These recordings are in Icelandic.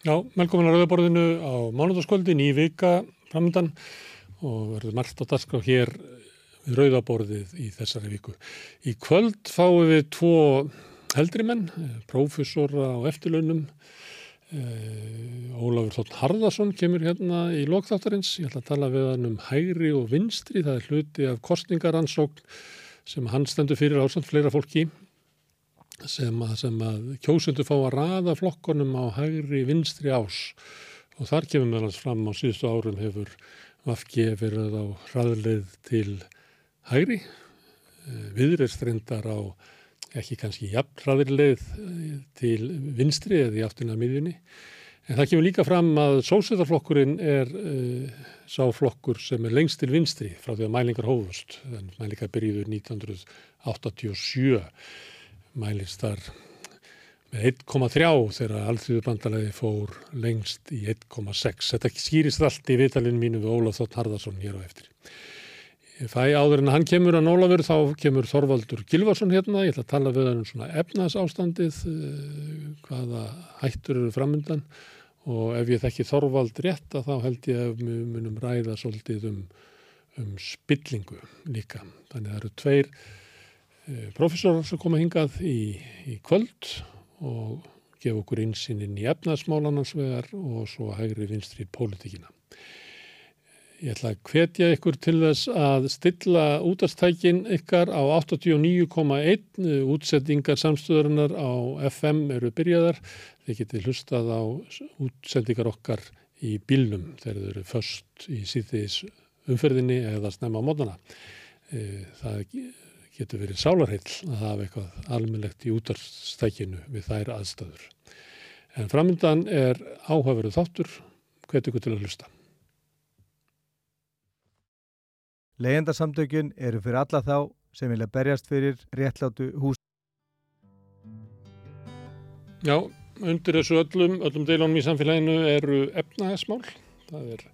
Já, velkomin að Rauðaborðinu á mánudaskvöldi, ný vika framöndan og verður margt á dagskrá hér við Rauðaborðið í þessari viku. Í kvöld fáum við tvo heldri menn, prófessora á eftirlaunum. Ólafur Þótt Harðarsson kemur hérna í lokþáttarins. Ég ætla að tala við hann um hægri og vinstri. Það er hluti af kostningaransókn sem hann stendur fyrir ásand fleira fólki sem að, að kjósundu fá að raða flokkonum á hægri vinstri ás. Og þar kemur meðal fram á síðustu árum hefur Vafki verið á hraðleið til hægri viðreist reyndar á ekki kannski jafn hraðleið til vinstri eða í aftina miðjunni. En það kemur líka fram að sósæðarflokkurinn er uh, sá flokkur sem er lengst til vinstri frá því að mælingar hófust. En mælingar byrjuður 1987 mælist þar með 1,3 þegar alþjóðubandalagi fór lengst í 1,6. Þetta skýrist allt í vitalinn mínu við Ólaf Þótt Harðarsson hér á eftir. Ég fæ áður en hann kemur að Ólafur þá kemur Þorvaldur Gilvarsson hérna. Ég ætla að tala við hann um svona efnasástandið, hvaða hættur eru framöndan og ef ég þekki Þorvald rétt að þá held ég að við munum ræða svolítið um, um spillingu líka. Þannig að það eru tveir profesorar sem koma hingað í, í kvöld og gefa okkur einsýnin í efnaðsmálanansvegar og svo hægri vinstri pólitíkina. Ég ætla að hvetja ykkur til þess að stilla útastækin ykkar á 89,1 útsettingar samstöðurinnar á FM eru byrjaðar. Þið getið hlustað á útsendingar okkar í bílnum þegar þau eru först í síðis umferðinni eða snemma á mótana. Það getur verið sálarheill að hafa eitthvað almennlegt í útarstækinu við þær aðstæður. En framöndan er áhugaveruð þáttur, hvet ykkur til að hlusta. Leyendasamtökjun eru fyrir alla þá sem vilja berjast fyrir réttlátu hús. Já, undir þessu öllum, öllum deilunum í samfélaginu eru efnaðismál. Það er,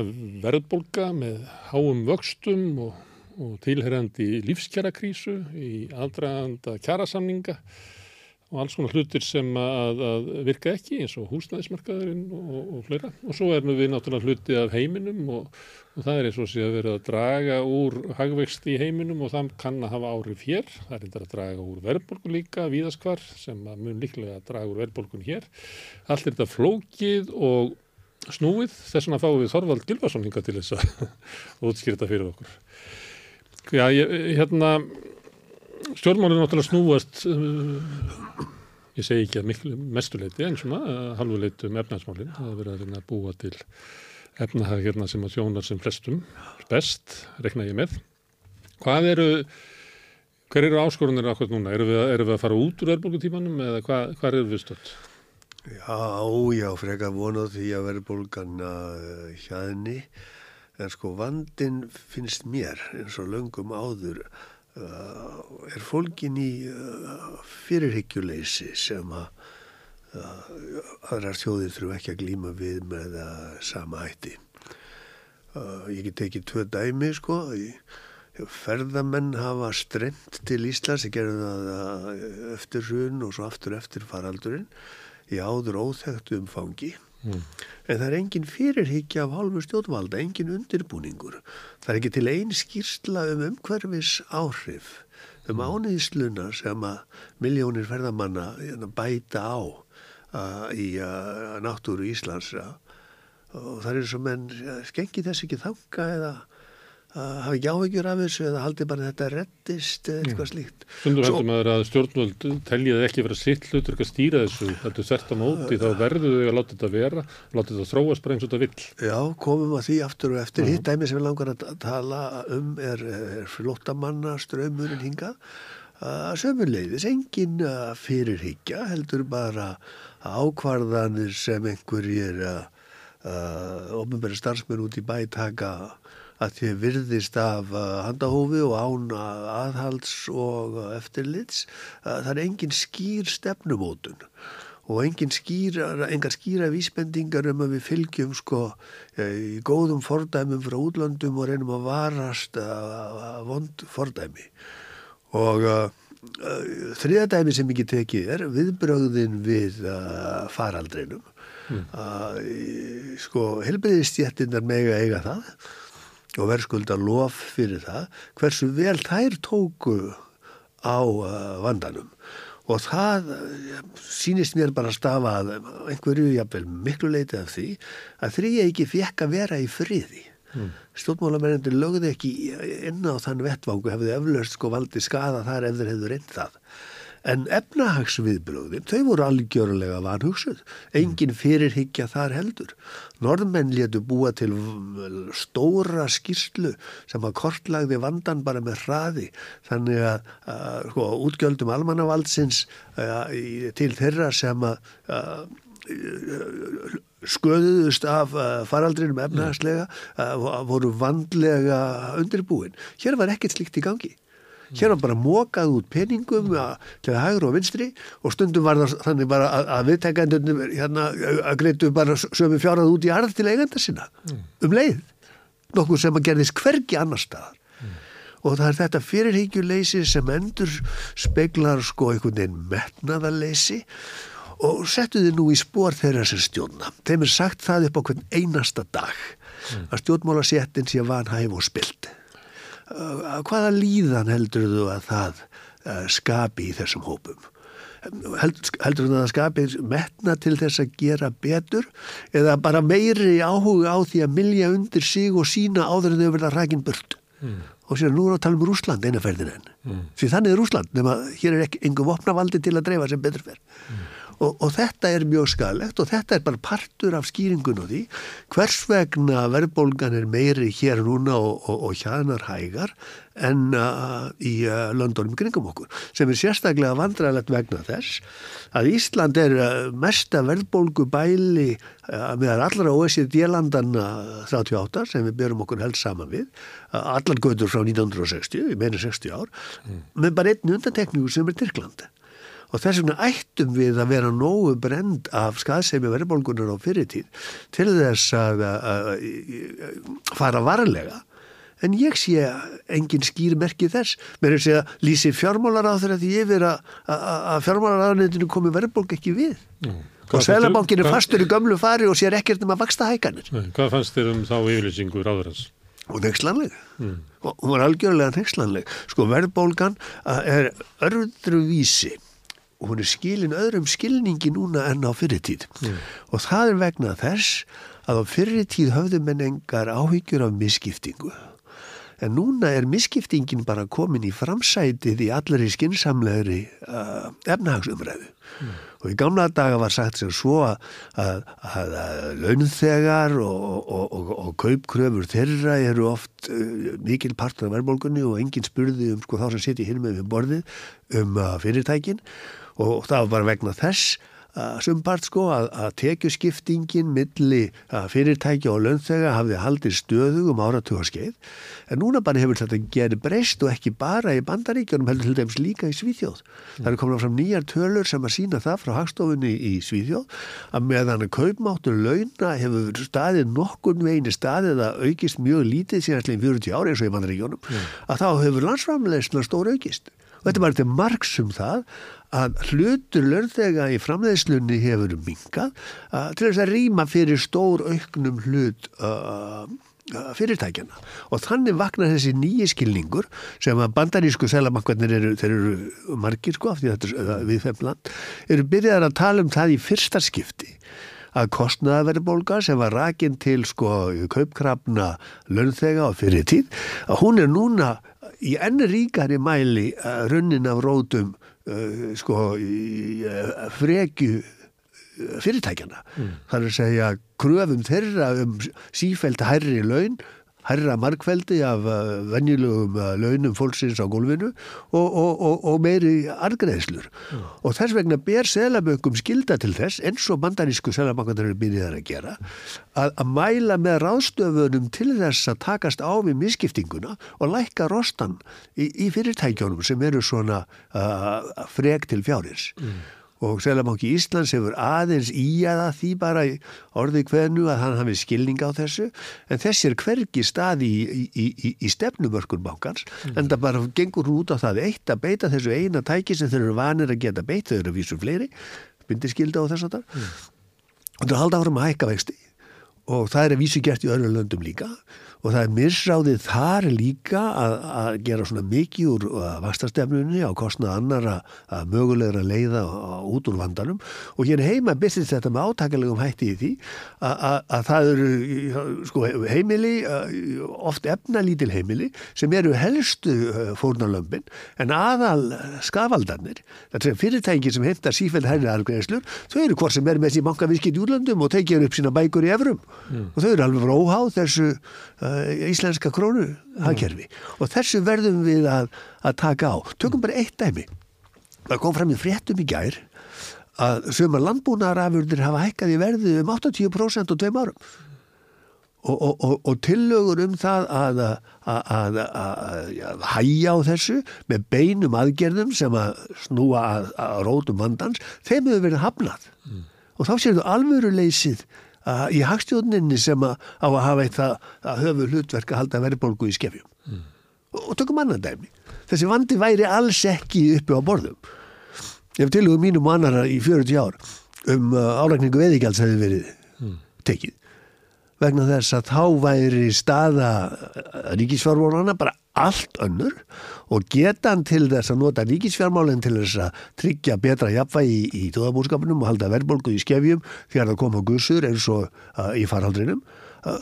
er verðbolga með háum vöxtum og og tilherrandi lífskjarakrísu í aðdraganda kjarasamninga og alls konar hlutir sem að, að virka ekki eins og húsnæðismarkaðurinn og, og fleira. Og svo erum við náttúrulega hluti af heiminum og, og það er eins og sé að vera að draga úr hagvexti í heiminum og það kann að hafa áhrif hér. Það er reyndar að draga úr verðbólgun líka, víðaskvar, sem mun líklega að draga úr verðbólgun hér. Allt er þetta flókið og snúið, þess vegna fáum við Þorvald Gilvarsson hinga til þess að útskýrta fyrir okkur. Já, ég, hérna, stjórnmálinn náttúrulega snúast, uh, ég segi ekki að miklu mestuleiti en svona uh, halvuleitu um efnahagsmálinn. Það er verið að reyna að búa til efnahag hérna sem að þjónar sem flestum best, rekna ég með. Hvað eru, hver eru áskorunir ákveð núna? Eru við, eru við að fara út úr verðbólgutímanum eða hvað, hvað eru við stöld? Já, já, freka vonað því að verðbólgan uh, hjaðni En sko vandin finnst mér eins og löngum áður uh, er fólkin í uh, fyrirhyggjuleysi sem að uh, aðrar þjóðir þurfu ekki að glýma við með sama hætti. Ég get ekki tvö dæmi sko, ferðamenn hafa streymt til Íslands, ég gerði það eftir hrun og svo aftur eftir faraldurinn í áður óþægtu umfangi Mm. En það er engin fyrirhyggja af hálfu stjórnvalda, engin undirbúningur. Það er ekki til einn skýrsla um umhverfis áhrif, um ániðsluna sem að miljónir ferðamanna hérna, bæta á í náttúru Íslands. Og það er sem enn, skengi þess ekki þanga eða hafa ekki áhyggjur af þessu eða haldi bara þetta reddist eða eitthvað slíkt. Stundur heldur maður að stjórnvöld teljiði ekki vera sitt hlutur ekki að stýra þessu, þetta er sert á móti, þá verður þau að láta þetta vera, láta þetta þróast bara eins og þetta vill. Já, komum að því aftur og eftir. Uh -huh. Hitt dæmi sem við langar að tala um er, er flottamanna strömmurinn hingað að sömurleiðis, engin fyrirhyggja heldur bara ákvarðanir sem einhverjir uh, ofnbæri starfsmenn út í bæ taka að því virðist af uh, handahófi og án aðhalds og eftirlits það er engin skýr stefnumótun og engin skýra, engar skýra vísbendingar um að við fylgjum sko í góðum fordæmum frá útlandum og reynum að varast að vond fordæmi og uh, þriðadæmi sem ekki tekið er viðbrögðin við uh, faraldrinum. Mm. Uh, sko, helbriðistjættinnar mega eiga það og verðskulda lof fyrir það hversu vel þær tóku á uh, vandanum. Og það sínist mér bara að stafa að einhverju jafnvel miklu leiti af því að þrý ekki fekk að vera í friði. Mm. stjórnmálamennir lögði ekki inn á þann vettvangu hefði eflaust sko valdi skada þar ef þeir hefðu reynd það En efnahagsviðbröðin, þau voru algjörlega vanhugsuð. Engin fyrirhyggja þar heldur. Norðmenn letu búa til stóra skýrslu sem að kortlagði vandan bara með hraði. Þannig að, að sko, útgjöldum almannavaldsins til þeirra sem að, að sköðuðust af faraldrinum efnahagslega voru vandlega undirbúin. Hér var ekkert slikt í gangi. Hér var bara mókað út peningum til að hægur og vinstri og stundum var það þannig bara að, að viðtækandunum hérna, að greitu bara sömu fjárað út í arð til eiganda sinna mm. um leið. Nokkuð sem að gerðist hvergi annar staðar. Mm. Og það er þetta fyrirhyggjuleysi sem endur speglar sko einhvern veginn metnaðarleysi og settu þið nú í spór þeirra sem stjórna. Þeim er sagt það upp á hvern einasta dag mm. að stjórnmála settin sé vanhæf og spilt hvaða líðan heldur þú að það skapi í þessum hópum? Heldur, heldur þú að það skapi metna til þess að gera betur eða bara meiri áhuga á því að milja undir sig og sína áður en þau verða rækinn burt? Mm. Og sér nú er að tala um Rúsland einaferðin enn. Mm. Því þannig er Rúsland, nema hér er ekki engum vopnavaldi til að dreifa sem betur fer. Mm. Og, og þetta er mjög skalegt og þetta er bara partur af skýringun og því hvers vegna verðbólgan er meiri hér núna og, og, og hjanar hægar en uh, í uh, löndunum kringum okkur sem er sérstaklega vandræðilegt vegna þess að Ísland er uh, mesta verðbólgu bæli uh, meðan allra OECD-landan 38 sem við byrjum okkur helst saman við uh, allar götur frá 1960, ég meina 60 ár mm. með bara einn undantekningu sem er Tyrklandi og þess vegna ættum við að vera nógu brend af skaðsemi verðbólgunar á fyrirtíð til þess að, að, að fara varlega. En ég sé engin skýrmerki þess. Mér er að segja lýsi fjármálar á þeirra því yfir að, að fjármálar aðnættinu komi verðbólg ekki við. Mm. og Sælabankin er fastur í gömlu fari og sér ekkert um að vaksta hækanir Hvað fannst þér um þá yfirlýsingu ráðurans? og nexlanleg mm. og hún var algjörlega nexlanleg sko verðbólgan er örðru vísi og hún er skilin öðrum skilningi núna enn á fyrirtíð mm. og það er vegna þess að á fyrirtíð höfðu menn engar áhyggjur af misskiptingu en núna er misskiptingin bara komin í framsætið í allari skinsamlegri uh, efnahagsumræðu mm. og í gamla daga var sagt sem svo að, að, að, að launþegar og, og, og, og kaupkröfur þeirra eru oft uh, mikil partur af verðbólgunni og enginn spurði um sko, þá sem seti hér með við borðið um uh, fyrirtækin og það var vegna þess sumpart sko að, að tekjuskiptingin milli fyrirtækja og launþega hafði haldið stöðu um áratugarskeið en núna bara hefur þetta gerið breyst og ekki bara í bandaríkjunum heldur til dæmis líka í Svíþjóð. Mm. Það er komin fram nýjar tölur sem að sína það frá hagstofunni í Svíþjóð að meðan að kaupmáttur launa hefur staðið nokkur veginn staðið að aukist mjög lítið síðan allir 40 ári eins og í bandaríkjunum mm. að þá hefur landsframlegsna stór aukist og þetta bara til margsum það að hlutur lörðega í framleiðslunni hefur mingað uh, til þess að rýma fyrir stór auknum hlut uh, uh, fyrirtækjana og þannig vaknar þessi nýji skilningur sem að bandarísku selamakvarnir eru, þeir eru margir sko af því þetta er við femland, eru byrjaðar að tala um það í fyrsta skipti að kostnaðaverðbólga sem var rakin til sko kaupkrafna lönnþega á fyrir tíð að hún er núna í enn ríkari mæli runnin af rótum uh, sko uh, frekju fyrirtækjana. Mm. Það er að segja kröfum þeirra um sífælt hærri laun herra markveldi af uh, venjulegum uh, launum fólksins á gólfinu og, og, og, og meiri argreðslur. Mm. Og þess vegna ber selaböngum skilda til þess, eins og bandarísku selabankandur eru byrjað að gera, að, að mæla með ráðstöfunum til þess að takast á við misskiptinguna og lækka rostan í, í fyrirtækjónum sem eru svona uh, frek til fjárins. Mm. Og Sælabanki Íslands hefur aðeins í aða því bara orði hvernu að hann hafi skilning á þessu. En þessi er hvergi staði í, í, í, í stefnumörkun bankans en það bara gengur út á það eitt að beita þessu eina tæki sem þeir eru vanir að geta beitt, þau eru að vísu fleiri bindiskilda og þess að það og það er halda áfram að hækka vexti og það er að vísu gert í öðru löndum líka. og það er misráðið þar líka að, að gera svona mikið úr vastastefnunni á kostnað annara að mögulegra leiða á, út úr vandanum og hér heima byrðist þetta með átakalegum hætti í því að, að, að það eru sko, heimili, oft efnalítil heimili sem eru helstu fórnarlömpin en aðal skafaldarnir, þetta er fyrirtæki sem heimtar sífæld hærri argreðslur, þau eru hvort sem er með þessi bankavískitt í úrlandum og tekið upp sína bækur í efrum mm. og þau eru alveg róháð þessu uh, íslenska krónu hagkerfi mm. og þessu verðum við að, að taka á. Tökum bara eitt dæmi. Það kom fram í fréttum í gær að sömur landbúnaðarafurðir hafa hækkað í verðu um 80% og tveim árum og, og, og, og tillögur um það að, að, að hæja á þessu með beinum aðgerðum sem að snúa að rótum vandans, þeim hefur verið hafnað mm. og þá séu þú alvöruleysið í hagstjóninni sem að, á að hafa eitt að, að höfu hlutverk að halda verðbólgu í skefjum. Mm. Og, og tökum annan dæmi. Þessi vandi væri alls ekki uppi á borðum. Ef tilugum mínum annara í 40 ár um uh, álækningu veðigjals hefði verið mm. tekið vegna þess að þá væri staða ríkisfjármálana bara allt önnur og getan til þess að nota ríkisfjármálinn til þess að tryggja betra jafnvægi í, í tóðabúrskapunum og halda verðbólgu í skefjum þegar það koma gussur eins og uh, í farhaldrinum. Uh,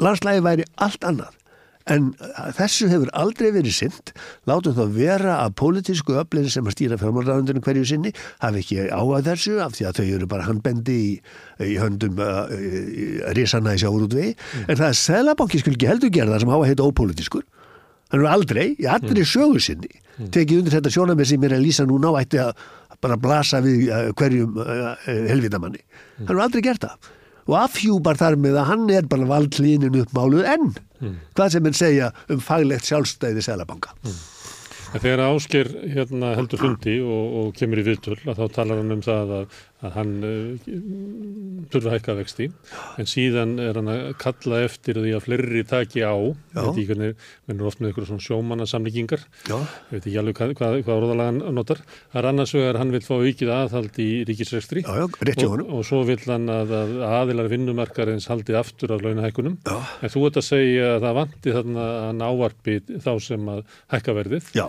landslægi væri allt annað en þessu hefur aldrei verið synd látum þá vera að pólitísku öflin sem að stýra fjármálraðundinu hverju sinni hafi ekki áað þessu af því að þau eru bara handbendi í, í höndum uh, risana í sjáurútvei mm. en það er selabanki skul ekki heldur gera það sem á að heita ópolítiskur hann er aldrei, í allri mm. sögu sinni mm. tekið undir þetta sjónamið sem er að lýsa núna og ætti að bara blasa við uh, hverjum uh, helvitamanni mm. hann er aldrei gert það og afhjúpar þar með að hann er bara valdlínin uppmáluð enn mm. hvað sem henn segja um faglegt sjálfstæði selabanka mm. Þegar Ásker hérna, heldur fundi og, og kemur í viðtöl þá talar hann um það að, að hann uh, þurfa hækka vexti. En síðan er hann að kalla eftir því að fleiri taki á. Mennur oft með eitthvað svona sjómannasamlíkingar veit ekki alveg hvað, hvað, hvað orðalagan notar. Það er annars vegar hann vil fá aukið aðhald í ríkisregstri og, og svo vil hann að, að aðilar vinnumarkar eins haldi aftur af launahækunum en þú ert að segja að það vanti þarna að návarpi þá sem að hækka verðið. Já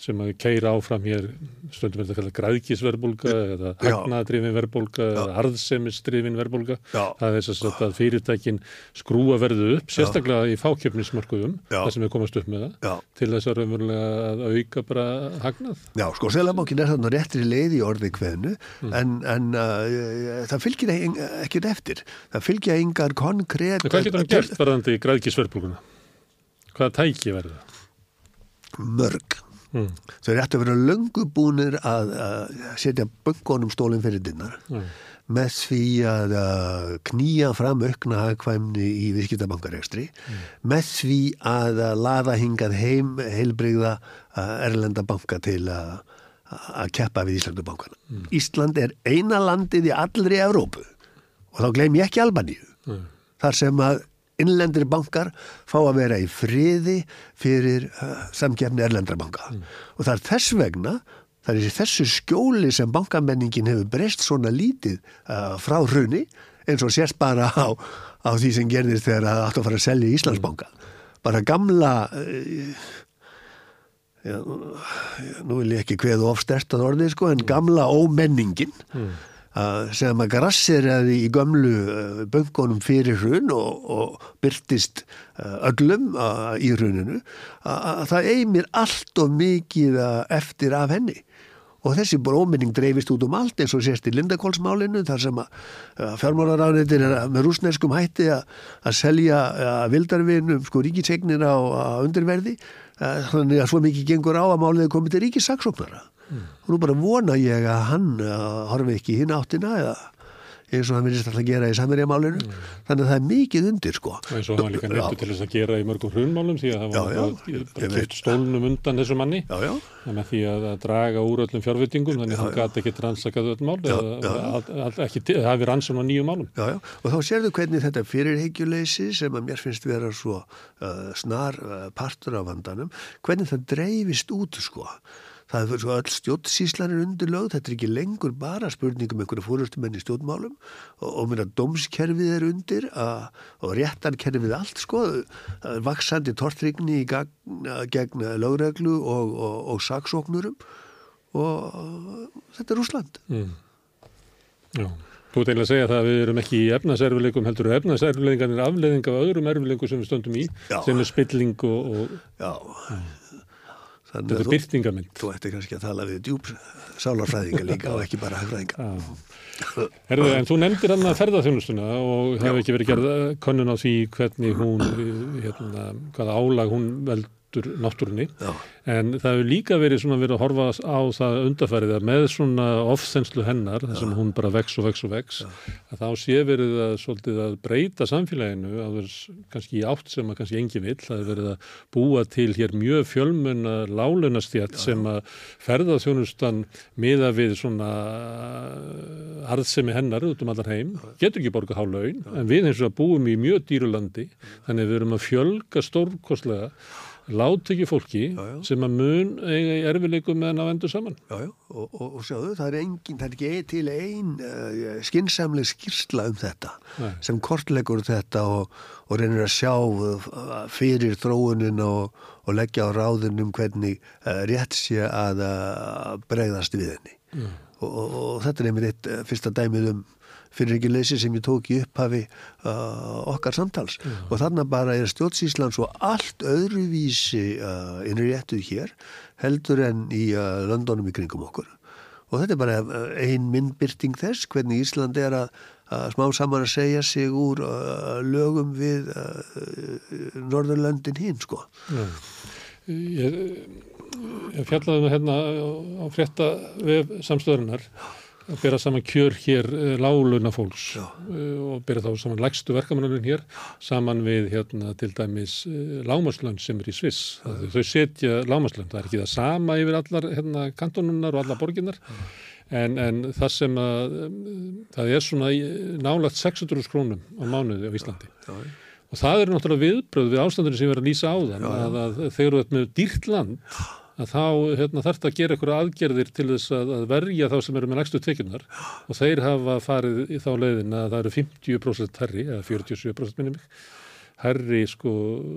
sem að keira áfram hér stundum verður að kalla græðkísverbulga eða hagnadrifin verbulga eða arðsemistrifin verbulga það er þess að fyrirtækin skrúa verðu upp, sérstaklega í fákjöfnismarkuðum það sem er komast upp með það Já. til þess að raunverulega að auka bara hagnað. Já, sko, Selabankin er þarna réttri leið í orði hvernu mm. en, en uh, það fylgir ekkert eftir það fylgir engar konkrétt Hvað getur hann gert varðandi græðkísverbulguna? Hvaða tæki verður það? Mörg Mm. Þau er eftir að vera löngubúnir að, að setja böngunum stólinn fyrir dinnar mm. með því að, að knýja fram aukna hagkvæmni í viðskiptabankaregstri mm. með því að laða hingað heim heilbreyða erlenda banka til að að keppa við Íslandubankana. Mm. Ísland er eina landið í allri Evrópu og þá gleym ég ekki Albaníu. Mm. Þar sem að innlendir bankar fá að vera í friði fyrir uh, samkjafni erlendra banka mm. og það er þess vegna það er þessu skjóli sem bankamenningin hefur breyst svona lítið uh, frá hruni eins og sérst bara á, á því sem gerðist þegar það átt að fara að selja í Íslandsbanka mm. bara gamla uh, já, nú vil ég ekki hveðu ofstert að orðið sko en gamla ómenningin mm sem að grasseraði í gömlu eh, böngunum fyrir hrun og, og byrtist eh, öllum eh, í hruninu að það eigmir allt of mikið eftir af henni. Og þessi bróminning dreifist út um allt eins og sérst í Lindakólsmálinu þar sem að fjármálaráðnættir er með rúsneskum hætti að selja vildarvinum sko ríkisegnina á undirverði. Þannig að svo mikið gengur á að málið komið til ríkisaksóknara mm. og nú bara vona ég að hann uh, horfi ekki hinn áttina eða eins og hann virðist alltaf að gera í Samverjamálinu þannig að það er mikið undir sko Og eins og hann líka Já. neittu til þess að gera í mörgum hrunmálum því að það Já, var já, ég bara kipt stólnum undan þessu manni Já, já, með því að, draga úr öllum fjárvitingum þannig að hann gæti ekki rannsakað öll mál Já, eða já. að- að- ekki til- hafi rannsókn á nýjum málum. já, já og þá sérðu hvernig þetta fyrirhyggjuleysi sem að mér finnst vera svo uh, snar uh, partur af vandanum hvernig það dreifist út sko Það er svo öll stjórnsíslan er undirlögð, þetta er ekki lengur bara spurningum einhverju fórustumenn í stjórnmálum og, og mér að dómskerfið er undir að, og réttarkerfið allt sko, það er vaksandi tortrygni gegn lögreglu og, og, og saksóknurum og þetta er Úsland. Mm. Já. Þú ert eiginlega að segja það að við erum ekki í efnaserfileikum heldur efnaserfileikan er afleiðing af öðrum erfileikum sem við stöndum í Já. sem er spilling og, og Já, þannig þetta er byrtingamind. þú ætti kannski að tala við djúb sálarfræðinga líka og ekki bara hagfræðinga. Herðu, en þú nefndir hann að ferðarþjónustuna og hefur ekki verið gerð könnun á því hvernig hún, hérna, hvaða álag hún veldur náttúrunni. Já, En það hefur líka verið svona verið að horfa á það undarfærið að með svona ofþenslu hennar, þar sem hún bara vex og vex og vex, að þá sé verið að svolítið að breyta samfélaginu að vera kannski í átt sem að kannski engi vill, það er verið að búa til hér mjög fjölmunna lálunastjætt sem að ferðarþjónustan miða við svona arðsemi hennar út um allar heim, getur ekki borga há laun, en við eins og að búum í mjög dýrulandi, þannig við erum að fjölga stórkostlega láttöki fólki Já, já. sem að mun eiga í erfileikum með hann á endur saman. já, já, og, og, og sjáðu, það er, engin, það er ekki til ein uh, skinsamleg skýrsla um þetta Nei. sem kortlegur þetta og, og reynir að sjá uh, fyrir þróunin og, og leggja á ráðin um hvernig uh, rétt sé að uh, bregðast við henni. Og, og, og þetta er einmitt eitt fyrsta dæmið um fyrirreikileysi sem ég tók í upphafi uh, okkar samtals. Og þarna bara er stjórnsýslan svo allt öðruvísi uh, innréttuð hér heldur en í uh, löndunum í kringum okkur. Og þetta er bara uh, ein myndbyrting þess hvernig Ísland er að, að smá saman að segja sig úr uh, lögum við uh, Norðurlöndin hinn sko. Ég, ég fjallaði hérna á frétta vef samstöðurinnar að bera saman kjör hér láluna fólks Já. eh, og bera þá saman lægstu verkamannunum hér saman við hérna til dæmis lámaslönd sem er í Sviss. Það- Þau setja lámaslönd, það er ekki það sama yfir allar hérna kantonunar og allar borginnar en, en það sem að það er svona nálægt 600 krónum á mánuði á Íslandi. Já, Og það eru náttúrulega viðbröð við ástandinu sem ég verið að lýsa á þann að, að þegar þú ert með dýrt land að þá hérna, þarf það að gera eitthvað aðgerðir til þess að, að verja þá sem eru með nægstu tekjunar og þeir hafa farið í þá leiðin að það eru 50% herri eða 47% minni mig herri sko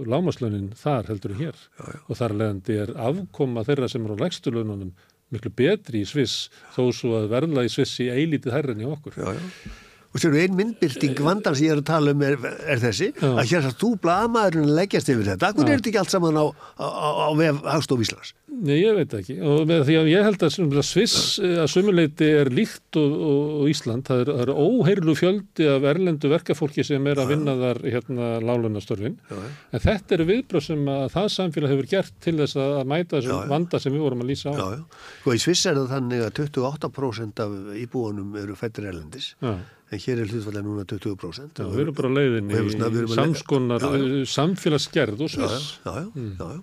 lámaslönin þar heldur hér já, já. og þar leiðandi er afkoma þeirra sem eru á lægstu laununum miklu betri í Sviss þó svo að verðla í Sviss í eilítið herri en í okkur. já, já. Og sér ein myndbyrting vandan sem ég er að tala um er, er þessi, Já. að hér að þú blamaðurinn leggjast yfir þetta. Hvernig er þetta ekki allt saman á, á, á, á Hagstof Íslands? Nei, ég veit ekki. Og með því að ég held að, að Sviss eh, að sumuleiti er líkt og, og, og Ísland. Það er, er óheirlu fjöldi af erlendu verkafólki sem er að vinna þar hérna lálunastörfin. En þetta eru viðbröð sem að það samfélag hefur gert til þess að mæta þessum vanda sem við vorum að lýsa á. Já, já. Sko í Sviss er það þannig að 28% af íbúanum eru fættir erlendis, Já. En hér er hlutfallega núna 20%. Já, við erum bara Og erum í samskonar já. samfélagsgerð og Sviss. já, já, já, já.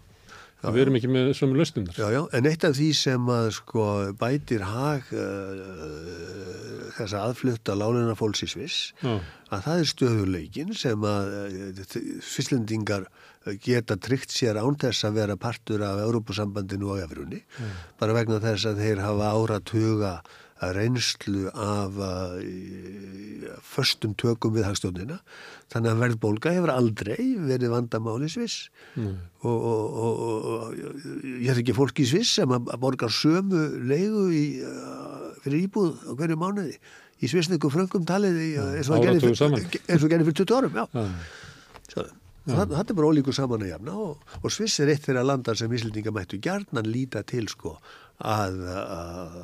Við erum ekki með sömu lausnindar. Já, já, en eitt af því sem að sko bætir hag uh, þess að aðflutta láluna fólks í Sviss að það er stöðuleikin sem að uh, svisslendingar geta tryggt sér án þess að vera partur af Európusambandinu og Efrunni bara vegna þess að þeir hafa áratuga reynslu af uh, föstum tökum við hagstjónina þannig að verðbólga hefur aldrei verið vandamáli Sviss. Mm. og, og, og, og ég hef ekki fólk í Sviss sem að að borgar sömu leigu í, uh, fyrir íbúð á hverju mánuði. Í svissniku fröngum talið í, uh, eins og gerði fyrir, eins og gerði fyrir 20 árum. Svo, það, það er bara ólíkur saman að jafna og, og Sviss er eitt þeirra landar sem Íslendinga mættu gjarnan líta til sko að, að,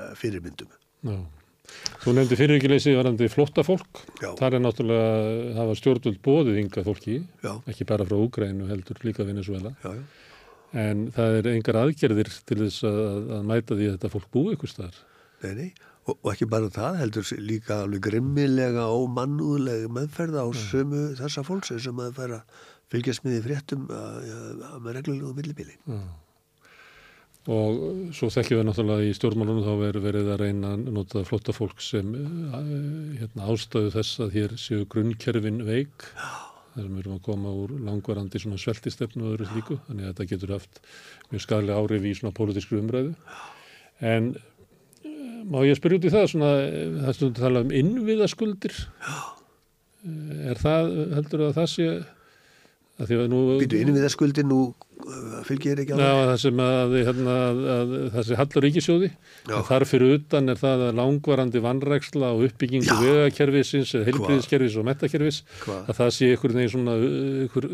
að fyrirmyndum Já. Þú nefndi fyriríkileysi varandi flotta fólk. Já. Það er náttúrulega hafa stjórnvöld bóðið ynga fólki, Já. ekki bara frá Úgrænu heldur líka Venezuela. já, já. En það er engar aðgerðir til þess að, að mæta því að þetta fólk búi ykkur staðar. Nei, nei. Og, og ekki bara það, heldur líka alveg grimmilega og mannúðlega meðferða á sömu þessa fólks sem að færa fylgjast með í fréttum að, að, með reglulegu millibili. Og svo þekkjum við náttúrulega í stjórnmálunum þá verið verið að reyna að nota flotta fólk sem uh, hérna, ástöðu þess að hér séu grunnkerfin veik. þar sem við erum að koma úr langvarandi svona sveltistefnu og öðru slíku. Þannig að þetta getur haft mjög skadlega áhrif í svona pólitískru umræðu. En eh, má ég spyrja út í það svona, eh, það stundum að tala um innviðaskuldir. Eh, Er það, heldur að það sé að því að nú... Býtu inn við það skuldi nú uh, fylgir ekki Já, á það sem að, hérna, að, að þessi hallur ríkisjóði, Já. þar fyrir utan er það að langvarandi vannræksla og uppbyggingu Já. vegakerfisins, heilbriðiskerfis og metakerfis, Hvað? að það sé ykkur neginn svona ykkur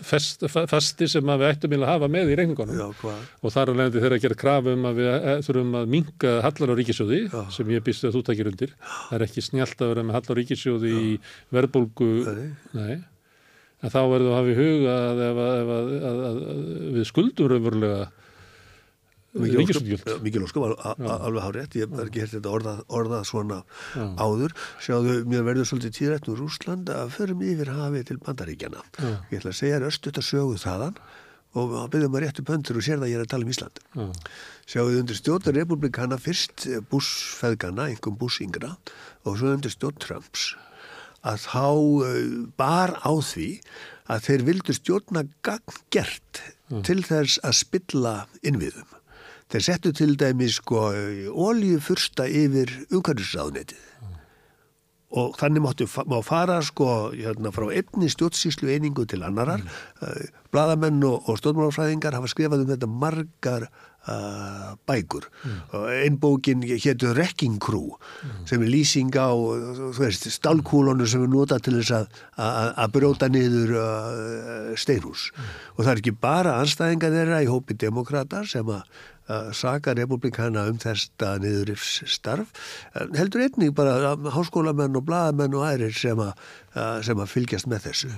fest, fasti sem við ættum að hafa með í reikningunum Já, hvað? og þar er leiðandi þeirra að gera krafu um að við eh, þurfum að minka hallar á ríkisjóði Já. sem ég býst að þú takir undir. Það er ekki snjált að vera með hallar á ríkisjóði í verðbólgu, Nei. En þá verður að hafa í huga að, að, að, að, að, að við skuldum raunverulega ríkisútgjöld. Mikið lóskum, alveg hárið, ég hef ekki hérst þetta orðað, orðað svona Já. áður. Sjáðu, mér verður svolítið tíðrætt úr Rúsland að förum yfir hafið til Bandaríkjana. Já. Ég ætla að segja þér östut að sögu þaðan og byrðum að réttu pöntur og sér það að ég er að tala um Ísland. Já, Sjáðu undir stjórn republikana fyrst bussfeðgana, einhverjum bussyngra og svo undir stjórn Trumps að þá uh, bar á því að þeir vildu stjórna ganggert til þess að spilla innviðum. Þeir settu til dæmi sko oljufursta yfir umhverfisráðnetið og þannig máttu, má fara sko hérna, frá einni stjórnsýslu einingu til annarar. Mm. Bladamenn og, og stjórnmálafræðingar hafa skrifað um þetta margar uh, bækur. Mm. Einn bókin hétu Wrecking Crew sem er lýsing á stálkúlonu sem er notað til þess að, að, að brjóta niður uh, steinhús. Og það er ekki bara anstæðinga þeirra í hópi demokrata sem að að saka republikana um þesta niðurifs starf heldur einnig bara háskólamenn og blaðamenn og aðrir sem að- sem að fylgjast með þessu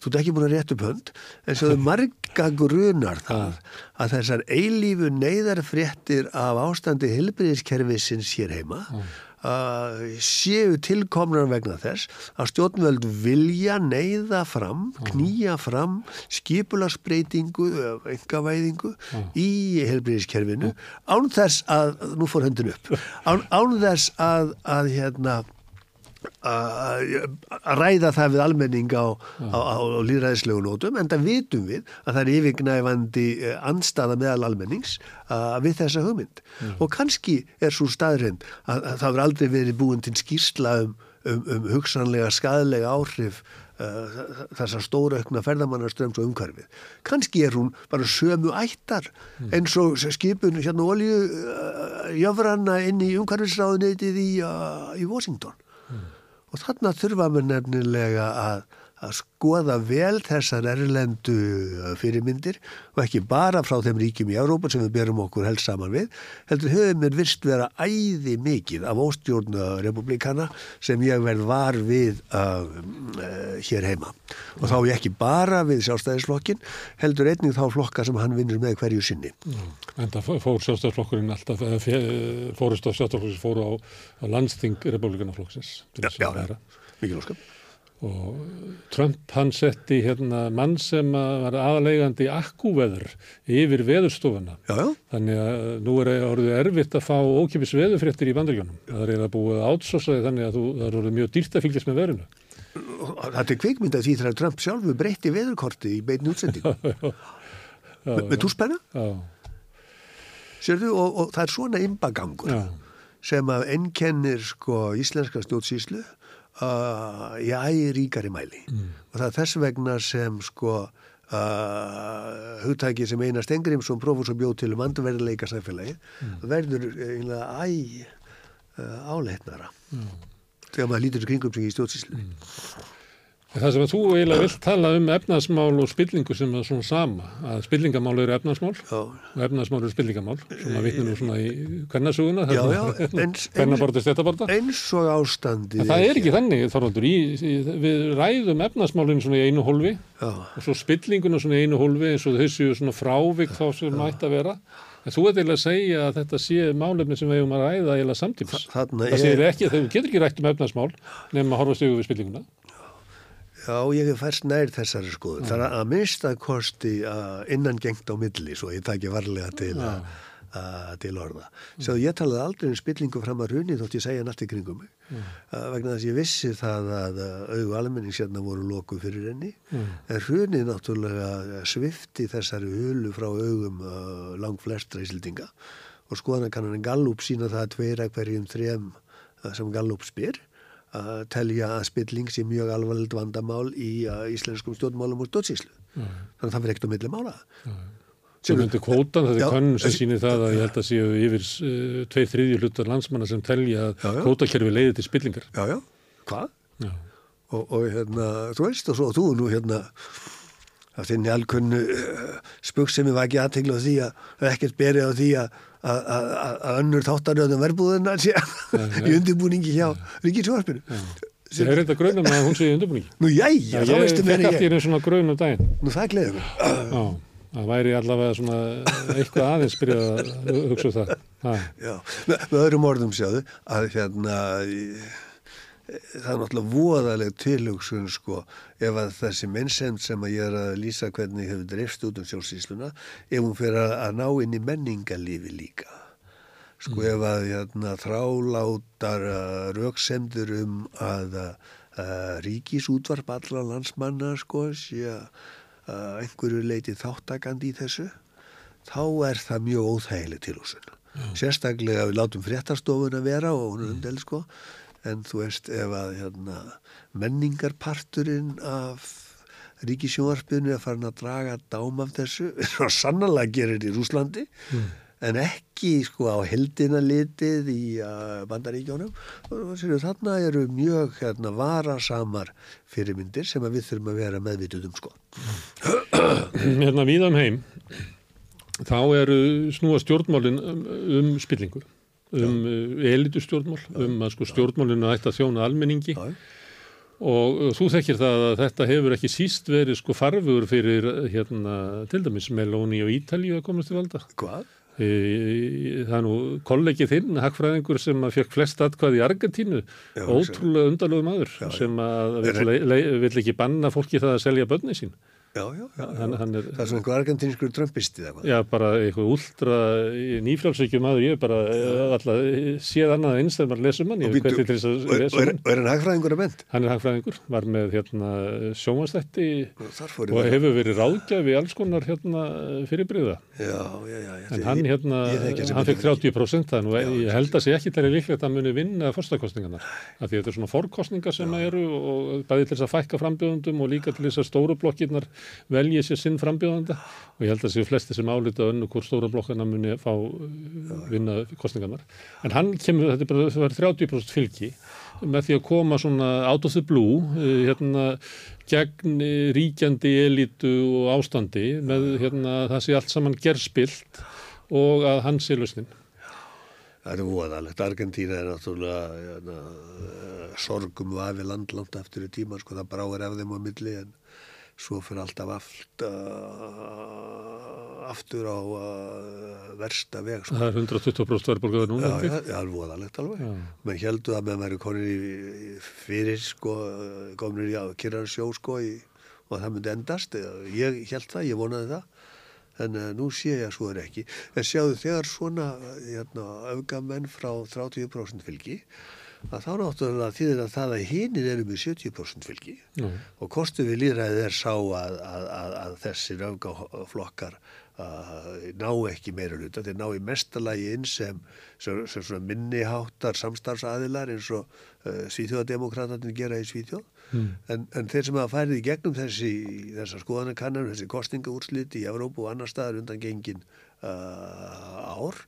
þú ert ekki búin að rétt upp hönd en svo þau marga grunar það að þessar eilífu neyðarfréttir af ástandi hilbriðiskerfisins hér heima uh, séu tilkomnar vegna þess að stjórnvöld vilja neyða fram, knýja fram skipularsbreytingu, engavæðingu í helbriðiskerfinu án þess að, nú fór höndin upp, án, án þess að, að hérna að að ræða það við almenning á, á, á, á líðræðislegu nótum en það vitum við að það er yfirgnæfandi eh, andstaða meðal almennings uh, við þessa hugmynd og kannski er svo staðrind að, að það verður aldrei verið búin til skýrsla um, um, um hugsanlega skadalega áhrif uh, þessar stóra aukna ferðamannaströms og umhverfið. Kannski er hún bara sömu ættar eins og skipun hérna olju uh, jöfranna inn í umhverfisráðuneytið í, uh, í Washington. Og þarna þurfa mér nefnilega að, að skoða vel þessar erlendu uh, fyrirmyndir og ekki bara frá þeim ríkjum í Európa sem við berum okkur helst saman við, heldur höfum mér vist vera æði mikið af óstjórnu republikana sem ég verð var við uh, uh, hér heima. Og þá ég ekki bara við sjálfstæðisflokkin, heldur einnig þá flokka sem hann vinnur með hverju sinni. en það fór sjálfstæðarflokkurinn alltaf, fórust á sjálfstæðarflokkurinn fóru á, á landsting republikanaflokksins að vera. mikið óskap. Og Trump hann setti hérna mann sem að var aðaleigandi akkúveður yfir já. Þannig að nú er orðið erfitt að fá ókipis veðurfréttir í bandaríkjónum. Það er eiginlega búið að átsósaði þannig að þú, það er orðið mjög dýrt að fylgjast með verinu. Þetta er kvikmynd af því þegar Trump sjálfu breytti veðurkorti í beinni útsendingu. með, Já, sérðu, og, og það er svona imbagangur já, sem að ennkennir sko íslenska stjórnsýslu uh, í ægi ríkari mæli. Og það er þess vegna sem sko uh, hugtæki sem Einar Stengrimsson prófus og bjóð til um andverðileika samfélagi verður einlega æg uh, áleitnara. Þegar maður lítur kringum sig í stjórnsýslu. Það sem að þú eiginlega vilt tala um efnaðsmál og spillingu sem er svona sama, að spillingamál eru efnaðsmál Já, og efnaðsmál eru spillingamál, svona vitnir nú svona í hvernasuguna, eins, hvernabortið stéttaborta. eins og ástandið. En það er ekki þannig, Þorvaldur, í, í, við ræðum efnaðsmálinn svona í einu hólfi Já, og svo spillinguna svona í einu hólfi eins og þessu svona frávik þá sem mætti að vera En þú ert eiginlega að segja að þetta sé málefni sem við eigum að ræða eiginlega samtíms. Þarna Það segir ekki að þau getur ekki rætt um efnarsmál nefnum að horfa stegu við spillinguna. Já, ég hef færst nær þessari skoðun. Það er að minnsta kosti uh, innan gengt á milli, svo ég taki varlega til, Já. uh, til orða. Svo ég talaði aldrei um spillingu fram að runni þótt ég segja allt í kringum mig. Mm. Uh, vegna þess að ég vissi það að uh, augu almenning sérna voru lokuð fyrir henni. Mm. En runni náttúrulega svifti þessari hulu frá augum uh, lang flestra íslendinga. Og skoðan kannan en Gallup sína það að tveira hverjum þrem sem Gallup spyr að telja að spilling sé mjög alvarlegt vandamál í uh, íslenskum stjórnmálum og stjórnsýslu. Þannig að það fyrir ekkert á milli mála. Sem myndi kvótan, þetta er könnun sem sýnir það að ég held að séu yfir uh, tveir þriðju hlutar landsmanna sem telja að kvótakerfi leiði til spillingar. Já, já. Hvað? Já. Og, og hérna, þú veist, og svo þú nú hérna að þinni alkunnu uh, spökk sem ég var ekki aðtegla á því að ekkert beri á því að önnur þáttaröðum verbúðuna sé í undirbúningi hjá Ríkisjóðarpinu. Ég er reynda grunum að hún sé í undirbúningi. Nú, jæja, þá ég veistu allt í ég. einu svona grunum daginn. Nú, það gleður. Já, það væri allavega svona eitthvað aðeins byrjað að hugsa um það. Ha. Já, með, öðrum orðum sjáðu að hérna í- það er náttúrulega voðaleg tilhugsun sko ef að þessi mennsemd sem að ég er að lýsa hvernig hefur dreifst út um sjálfsýsluna ef hún fyrir að, að ná inn í menningalífi líka. Sko ef að hérna, þrálátar uh, röksemdur um að uh, ríkisútvarp allra landsmanna sko sé að uh, einhverju leiti þáttakandi í þessu þá er það mjög óþægileg tilhúsun. Sérstaklega við látum fréttastofun að vera og hún er umdel sko, en þú veist ef að hérna, menningarparturinn af ríkisjónvarpinu er farin að draga dám af þessu, svo sannlega gerir í Rúslandi, en ekki sko á heldina litið í uh, bandaríkjónum og þarna eru mjög hérna, varasamar fyrirmyndir sem við þurfum að vera meðvituð um sko. Hérna víða um heim, þá eru snúa stjórnmálin um, um spillingu, um uh, elitustjórnmál, um að sko stjórnmálinu ætti að þjóna almenningi. Já, Og uh, þú þekkir það að þetta hefur ekki síst verið sko farfur fyrir uh, hérna til dæmis Meloni og Ítalíu að komast til valda. hvað? Það er nú kollegi þinn, hagfræðingur sem að fekk flest atkvað í Argentínu, Já, ótrúlega undalögu maður Já, sem að vill, vill ekki banna fólki það að selja börni sín. Já, já, já. Hann, hann er, Það er svona einhver argentinskur trömpisti eða hvað? já, bara eitthvað úldra nýfrjálsvíkjum maður, ég bara eh, alltaf séð annað eins þegar maður lesum hann, ég Og þess Og er, og er, og er hann hagfræðingur að ment? Hann er hagfræðingur, var með hérna fór og ég. hefur verið ráðgjafi alls konar hérna fyrirbriða. Já, já, já. En hann hérna, ég þessi hann fekk betur 30% það nú, ég held að sé ekki til líklegt að hann muni vinna fyrstakostningarnar. Af því þetta er svona fórkostningar sem eru og bæði til þess að fækka frambjóðundum og líka til þess að stóru blokkirnar velji sér sinn frambjóðanda og ég held að séu flesti sem álita önnu hvort stóru blokkana muni fá uh, vinna kostningarnar. En hann kemur, þetta er bara það var 30% fylgi með því að koma svona out of the blue uh, hérna gegn uh, ríkjandi elitu og ástandi með hérna það sé allt saman gerspilt og að hann sé lausnin. Það er voðalegt. Argentína er náttúrulega jana, sorgum vafi land langt eftir í tíma, sko, það bráir af þeim á milli en svo fyrir alltaf aft, aftur á uh, versta veg, sko. Það er 120% verðbólgaður núna. Já, það er voðalegt alveg. Já. Menn heldur að menn væri konir í, fyrir, sko, kominir í að kyrra sjó, sko, í, og það myndi endast. Ég held það, ég vonaði það. En uh, nú sé ég að svo er ekki. En sjáðu þegar svona hérna, öfgamenn frá 30% fylgi, að þá náttúrulega þýðir að það að hinir eru með 70% fylgi Já. og kostu við líðræðið er sá að, að, að, að þessir öfgaflokkar ná ekki meira hluta, þeir ná í mestalagi inn sem, sem, sem svona minniháttar samstarfsaðilar eins og uh, Svíþjóðademokratatin gera í Svíþjóð Mm. en, en þeir sem hafa færið í gegnum þessi, þessar skoðanakannar, þessi kostningaúrsliti í Evrópu og annar staðar undan gengin uh, ár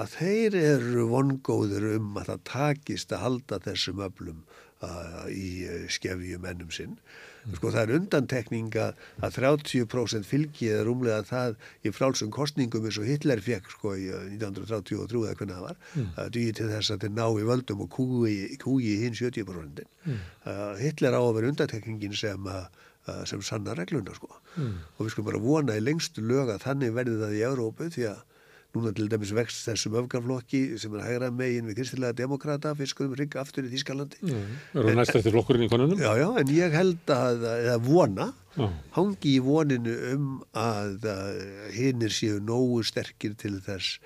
að þeir eru vongóður um að það takist að halda þessum öflum uh, í uh, skefjum ennum sinn. Sko það er undantekning að að 30% fylgi eða rúmlega það í frálsum kostningum eins og Hitler fekk sko í uh, 1933 eða hvernig það var, mm. uh, dugi til þess að þeir ná í völdum og kúi, hinn 70%. Mm. Uh, Hitler á að vera undantekningin sem uh, sem sanna regluna sko. Og við skulum bara vona í lengstu lög að þannig verði það í Európu því að núna til dæmis vext þessum öfgarflokki sem er hægra megin við kristilega demokrata fiskurum hrygg aftur í Þískalandi Eru það næst eftir flokkurinn í konunum? Já, já, en ég held að, eða vona Já. hangi í voninu um að, að hinnir séu nógu sterkir til þess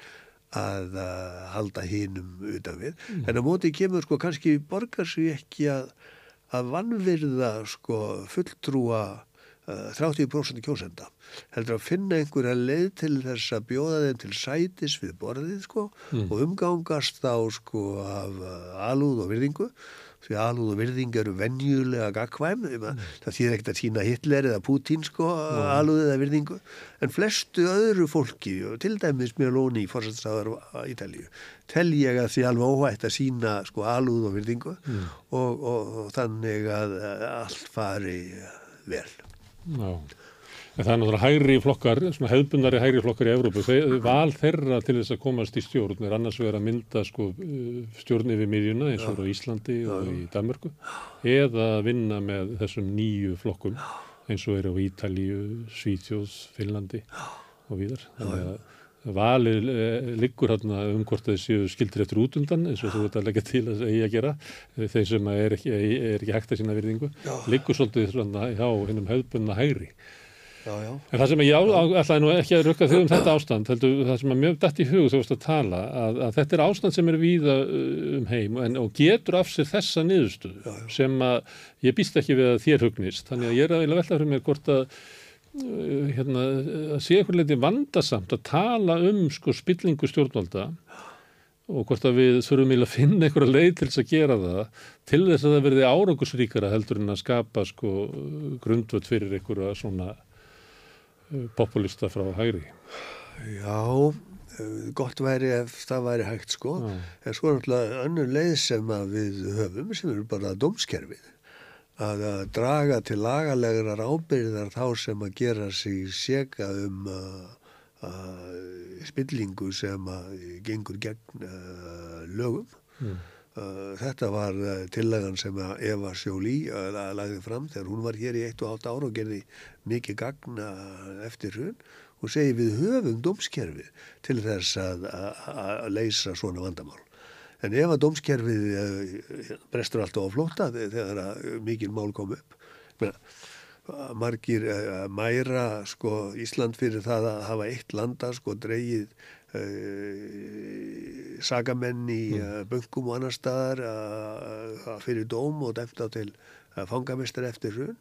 að, að halda hinnum utan við. En á móti kemur sko kannski borgar sig ekki að, að vannvirða sko fulltrúa 30% kjósenda. Heldur að finna einhverja leið til þess að bjóða þeim til sætis við borðið sko og umgangast þá sko af uh, alúð og virðingu. Því alúð og virðing eru venjulega gagkvæm, mm. það þýðir ekkert að sína Hitler eða Putin sko alúð eða virðingu, en flestu öðru fólki, til dæmis Meloni fórsættistáðar á Ítalíu tel ég að því alveg óhætt að sína sko alúð og virðingu og, og, og þannig að að allt fari vel Já. En það er náttúrulega hægri flokkar, svona hefðbundari hægri flokkar í Evrópu. Þeir, val þeirra til þess að komast í stjórn er annars vegar að mynda sko, uh, stjórn yfir miðjuna eins og á Íslandi og í Danmörku eða vinna með þessum nýju flokkum eins og er á Ítalíu, Svítjóð, Finnlandi og víðar. Þannig að valið eh, liggur hérna um hvort þeir séu skildir eftir útundan eins og þú veit að leggja til að eigi að gera. Eh, þeir sem er ekki, er ekki hægt að sína virðingu liggur svolítið svona hjá hinnum hefðbundna hægri. Já, já, En það sem ég ætlaði nú ekki að rukka þau um þetta ástand, heldur það sem að mjög dætt í hug þú veist að tala, að, að þetta er ástand sem er víða uh, um heim en, og getur af sér þessa niðurstöðu sem að ég býst ekki við að þér hugnist, þannig að ég er að velta fyrir mér hvort að hérna, að sé eitthvað leiti vandasamt að tala um sko spillingu stjórnvalda og hvort að við þurfum að finna einhverja leið til þess að gera það til þess að það verði árangusríkara heldur en að skapa sko grundvöld fyrir einhverja svona uh, populista frá hægri. já eh, gott væri ef það væri hægt sko. En svo er náttúrulega önnur leið sem við höfum sem eru bara dómskerfið að, að draga til lagalegar ábyrðar þá sem að gera sig seka um uh, uh, spillingu sem að gengur gegn uh, lögum Mm. Þetta var tillagan sem að Eva Sjóli lagði fram þegar hún var hér í 1 og 8 ára og gerði mikið gagn uh, eftir hrun og segi við höfum dómskerfið til þess að, að, að leysa svona vandamál. En ef að dómskerfið uh, brestur alltaf á flóta þegar að mikil mál kom upp, menna, margir uh, mæra sko, Ísland fyrir það að hafa eitt landa sko dreigið uh, sagamenn í uh, böngum og annar staðar uh, fyrir dóm og dæmt á til fangamistar eftir hrun.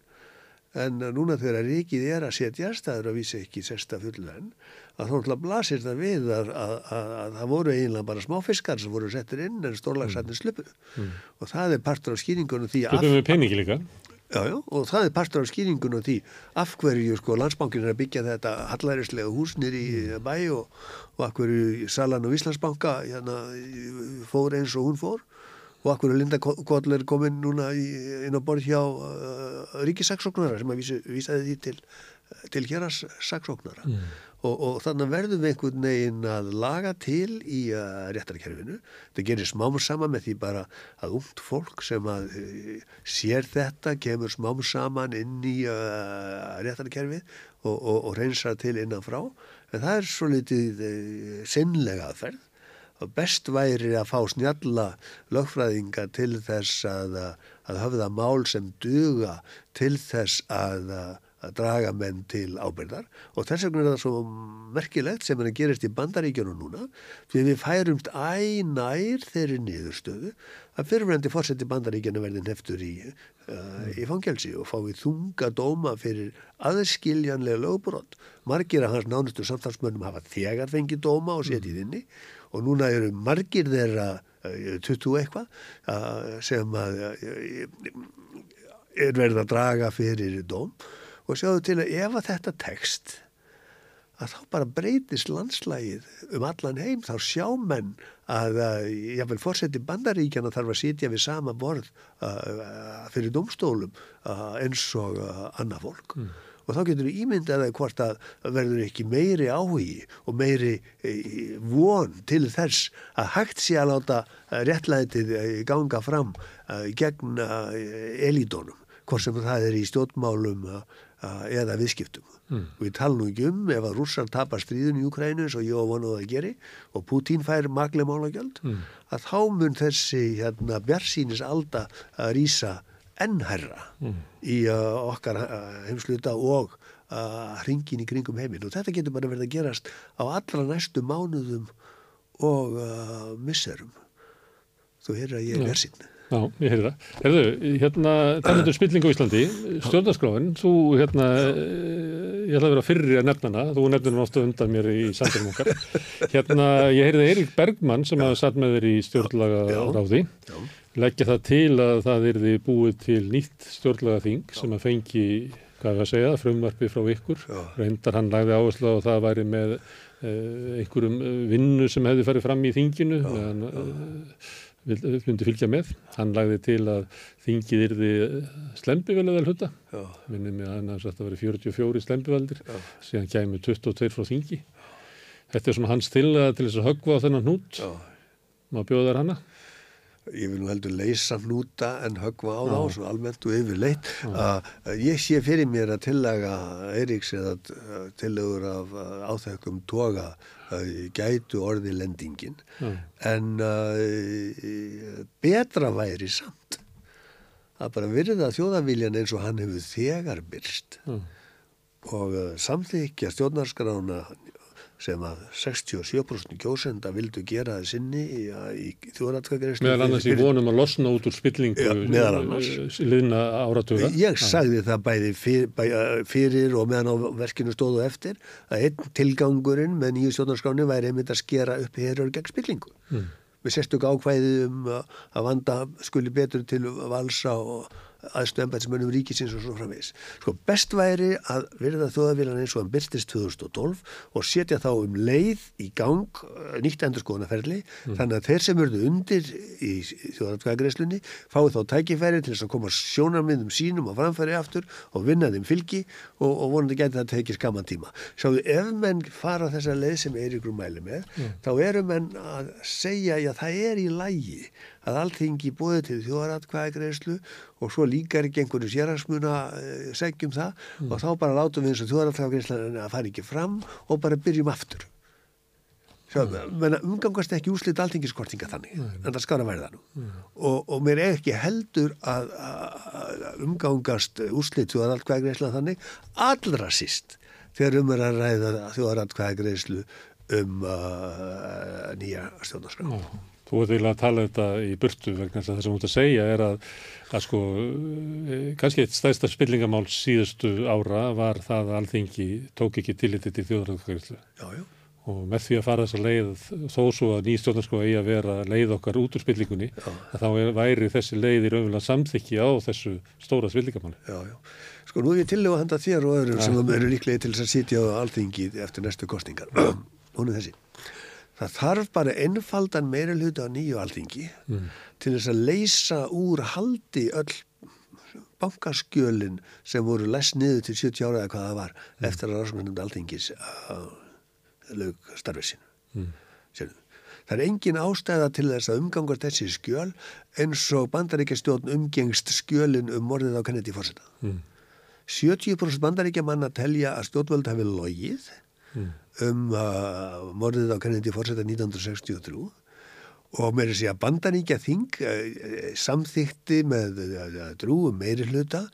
En núna þegar ríkið er að setjast það er að vísa ekki sesta fullan að þá náttúrulega blasir það við að, að, að, að það voru eiginlega bara smáfiskar sem voru settir inn en stórlagsarnir sluppu. Og það er partur af skýringunum því að Hlutum við peningi líka. Já, já, og það er partur af skýringun og því af hverju sko landsbankin er að byggja þetta hallærislega húsnir í bæ og, og af hverju Salan og Íslandsbanka hérna, fór eins og hún fór. Og af hverju Linda Koll er komin núna inn á borð hjá uh, ríkisaksóknara sem að vísi, vísaði því til, til héras saksóknara og, og þannig verðum við einhvern veginn að laga til í uh, réttarkerfinu. Það gerir smám saman með því bara að ungt fólk sem að uh, sér þetta kemur smám saman inn í uh, réttarkerfið og, og, og reynsar til innan frá. En það er svo litið sinnlega aðferð og best væri að fá snjalla lögfræðinga til þess að, að höfða mál sem duga til þess að, að draga menn til ábyrðar og þess vegna er það svo merkilegt sem er að gerist í bandaríkjunum núna því við færumst æ nær þeirri niðurstöðu að fyrirvændi fórseti bandaríkjana verði neftur í, uh, í fangelsi og fái þunga dóma fyrir aðskiljanlega lögbrot. Margir af hans nánustu samtalsmönnum hafa þegar fengið dóma og setið inni. Og núna eru margir þeirra uh, 20 eitthvað uh, sem að, er verið að draga fyrir dóm og sjáðu til að ef að þetta tekst að þá bara breytist landslægið um allan heim, þá sjá menn að jáfnveil fórseti bandaríkjana þarf að sitja við sama borð fyrir domstólum eins og annað fólk mm. og þá getur við ímyndaði hvort að verður ekki meiri áhugi og meiri e, von til þess að hægt sé að láta réttlætið ganga fram gegn elídónum hvort sem það er í stjórnmálum eða viðskiptum. Mm. Og við tala nú ekki um ef að rússar tapar stríðun í Ukrænu eins og ég og vonuð að geri og Putin fær maglega málagjöld mm. að þá mun þessi hérna, bjarsýnis alda að rýsa ennherra mm. í uh, okkar uh, heimsluta og uh, hringin í kringum heiminn og þetta getur bara verið að gerast á allra næstu mánuðum og misserum. Þú heyrður að ég er bjarsýn. Já, ég heyri það. Herðu, hérna, talandur spilling á Íslandi, stjórnarskráin, þú, hérna, ég ætla að vera fyrri að nefna hana, þú nefnir hana ofta undan mér í sandinum okkar. Hérna, ég heyriði Eirík Bergmann sem hafa satt með þér í stjórnlaga ráði, leggja það til að það erði búið til nýtt stjórnlaga þing sem að fengi, hvað er að segja, frumvarfi frá ykkur. Reyndar hann lagði áherslu á að það væri með uh, einhverjum vinnu sem hefði farið fram í þinginu, meðan uh, myndi fylgja með. Hann lagði til að þingið yrði slembivelið vel hutta. Minnið mig að hann að það veri 44 slembiveldir, síðan kæmi 22 frá þingi. Þetta er svona hans til að til þess að höggva á þennan hnút. Má bjóða þær hanna? Ég vil nú heldur leysa hnúta en höggva á þá, svona almennt og yfirleitt. Ég sé fyrir mér að tillaga Eiríks eða tillagur af áþekkum toga gætu orði lendingin mm. en uh, betra væri samt að bara virða þjóðaviljan eins og hann hefur þegar byrst mm. og uh, samþykja stjórnarskrána sem að 67% kjósenda vildu gera það sinni í, í þjóðratkagreyslu. Meðal annars í vonum að losna út úr spillingu ja, eh, liðna áratuga. Ég sagði það bæði fyr, bæ, fyrir og meðan á verkinu stóðu eftir að einn tilgangurinn með nýju stjórnarskráni væri einmitt að skera upp hérur gegn spillingu. Mm. Við sérstök ákvæði um að vanda skuli betur til valsa og aðstu embætismönnum ríkisins og svo framvegs. Sko best væri að verða þjóðavílan eins og hann byrstist 2012 og setja þá um leið í gang eh, nýtt endurskoðanaferli mm. þannig að þeir sem verðu undir í þjóðavíkagreislunni fái þá tækifæri til þess að koma sjónarmiðum sínum og framfæri aftur og vinna þeim fylgi og, og vonandi geti það tekið skamman tíma. Sjáðu ef menn fara þessa leið sem Eiríkur mæli með mm. þá eru menn að segja að það er í lægi að alltingi búið til þjóðaratkvæðagreyslu og svo líkar ekki einhverju sérhansmuna eh, segjum það mm. og þá bara látum við eins og þjóðaratkvæðagreysla að fara ekki fram og bara byrjum aftur. Mm. umgangast ekki úslit alltingiskortinga þannig, mm. en það skar að verða nú. Og, og mér er ekki heldur að, að umgangast úslit þjóðaratkvæðagreysla þannig allra síst þegar um er að ræða þjóðaratkvæðagreyslu um uh, nýja stjórnarskrá. Þú ert eiginlega að tala þetta í burtu vegna þess að það sem þú ert að segja er að, að sko, eh, kannski eitt stæðsta spillingamál síðustu ára var það að alþingi tók ekki tilliti til þjóðræðarkvæðislu. Já, já. Og með því að fara þessa leið, þó svo að nýstjórnarsko eigi að vera leið okkar út úr spillingunni, já. að þá er, væri þessi leið í raunverulega samþykki á þessu stóra spillingamáli. Já, já. Sko nú er ég til að handa þér og öðrum ja. sem eru líklega til að sitja á alþingi eftir næstu kostingar. Hún er þessi. Það þarf bara ennfaldan meira hluti á nýju alþingi mm. til þess að leysa úr haldi öll bankaskjölin sem voru læst niður til 70 ára eða hvað það var mm. eftir að ráðskonum alþingis uh, lög starfið sín. Mm. Það er engin ástæða til þess að umgangast þessi skjöl eins og bandaríkjastjórn umgengst skjölin um morðið á Kennedy fórseta. 70% bandaríkja manna telja að stjórnvöld hafi logið mm. um uh, morðið á Kennedy fórseta 1963 og með þess að bandaníkja þing uh, samþykti með uh, drúum meiri hluta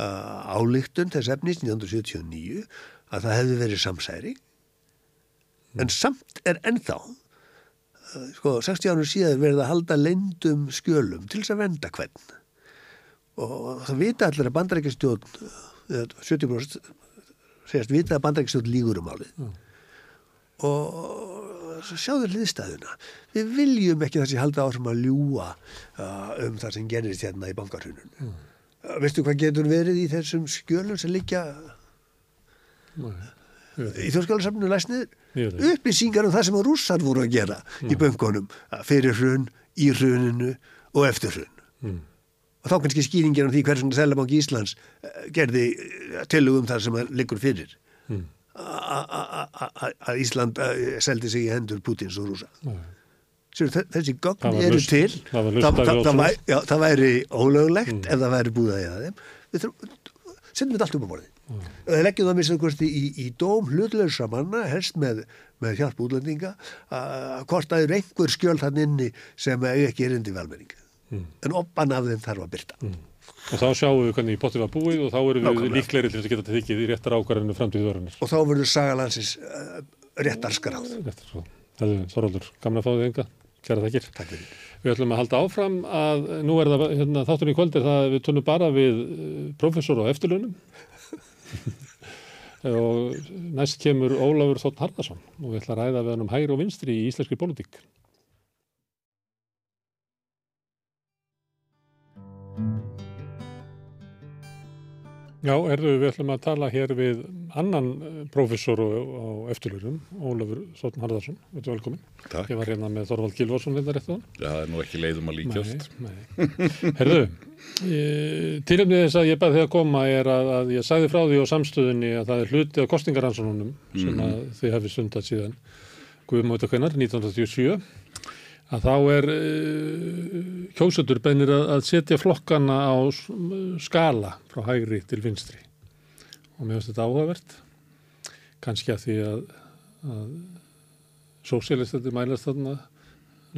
uh, álíktun þess efnis 1979 að það hefði verið samsæri mm. en samt er ennþá uh, sko 60 ánum síðan verið að halda lendum skjölum til þess að venda hvern og það vita allir að bandaríkjastjórn 70% uh, segast vita að bandrækstjórn lígur um álið mm. og sjáður hliðstæðuna. Við viljum ekki þessi halda áfram að ljúa uh, um það sem gerist hérna í bankarhunum mm. uh, veistu hvað getur verið í þessum skjölum sem liggja Nei, í þjóðskjálarsamnu læsnið upplýsingar um það sem rússar voru að gera mm. í böngunum fyrir hrun, í hruninu og eftir hrun. Mm og þá kannski skýringir um því hversun Sælabanki Íslands eh, gerði eh, tilugum þar sem það liggur fyrir mm. að Ísland eh, seldi sig í hendur Putins og Rúsa mm. þessi gögn eru lust, til það, það, það, væri, já, það væri ólöglegt mm. ef það væri búið að þeim setjum þetta allt upp á. Mm. Það leggjum það minnst einhversti í, í dóm hlutlösa manna, helst með, með hjálp útlendinga, að hvort að er einhver skjöld hann inni sem ekki er indi velmenning. Mm. En oppan af þeim þarf að byrta. Mm. Og þá sjáum við hvernig potið var búið og þá erum við líklegri til að geta tekið í réttar ákvarðinu framtíðvörðunar. Og þá verður sagalansins uh, réttar skráð. Réttar skráð. Það er Þorvaldur, gamla fáðið enga. Kæra takkir. Takk fyrir. Við ætlum að halda áfram að nú er það hérna, þátturinn í kvöldir það við tónum bara við uh, professor á eftirlunum og næst kemur Ólafur Þótt Harðarsson og við ætlum að ræða við hann um hægri og vinstri í íslenski politík. Já, erðu við ætlum að tala hér við annan eh, professor á eftirlurum, Ólafur Sotn Harðarsson, erum velkomin. Takk. Ég var hérna með Þorvald Gilvarsson hérna rétt á hann. Já, það er nú ekki leiðum að líkjast. Nei, nei. Herðu, tilumnið þess að ég bæði þig að koma er að, að ég sagði frá því á samstöðunni að það er hluti af kostingaransónunum sem mm. að þið hefði sundat síðan Guðmóta Kvennar, 1987 að þá er uh, kjósutur beinir að, að setja flokkana á skala frá hægri til vinstri. Og mér finnst þetta áhugavert. Kannski að því að, að sósélistandi mælast þarna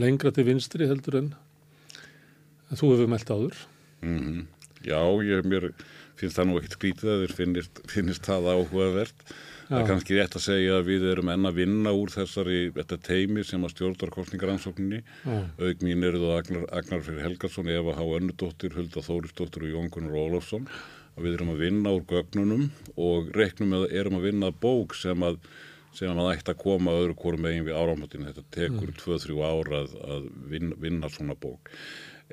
lengra til vinstri heldur en þú hefur meldt áður. Mm -hmm. Já, ég mér finnst það nú ekkert skrítið að þér finnist, finnist það áhugavert Það er kannski rétt að segja að við erum enn að vinna úr þessari teimi sem að stjórnar kostningaransókninni. Aug mín eru það Agnar, Agnar fyrir Helgarsson, Eva Há Önnudóttir, Hulda Þórisdóttir og Jón Gunnar Ólafsson. Að við erum að vinna úr gögnunum og reknum að erum að vinna bók sem að sem að ætti að koma öðru hvorum megin við áramotinu. Þetta tekur 2-3 mm. ára að, að vinna, vinna svona bók.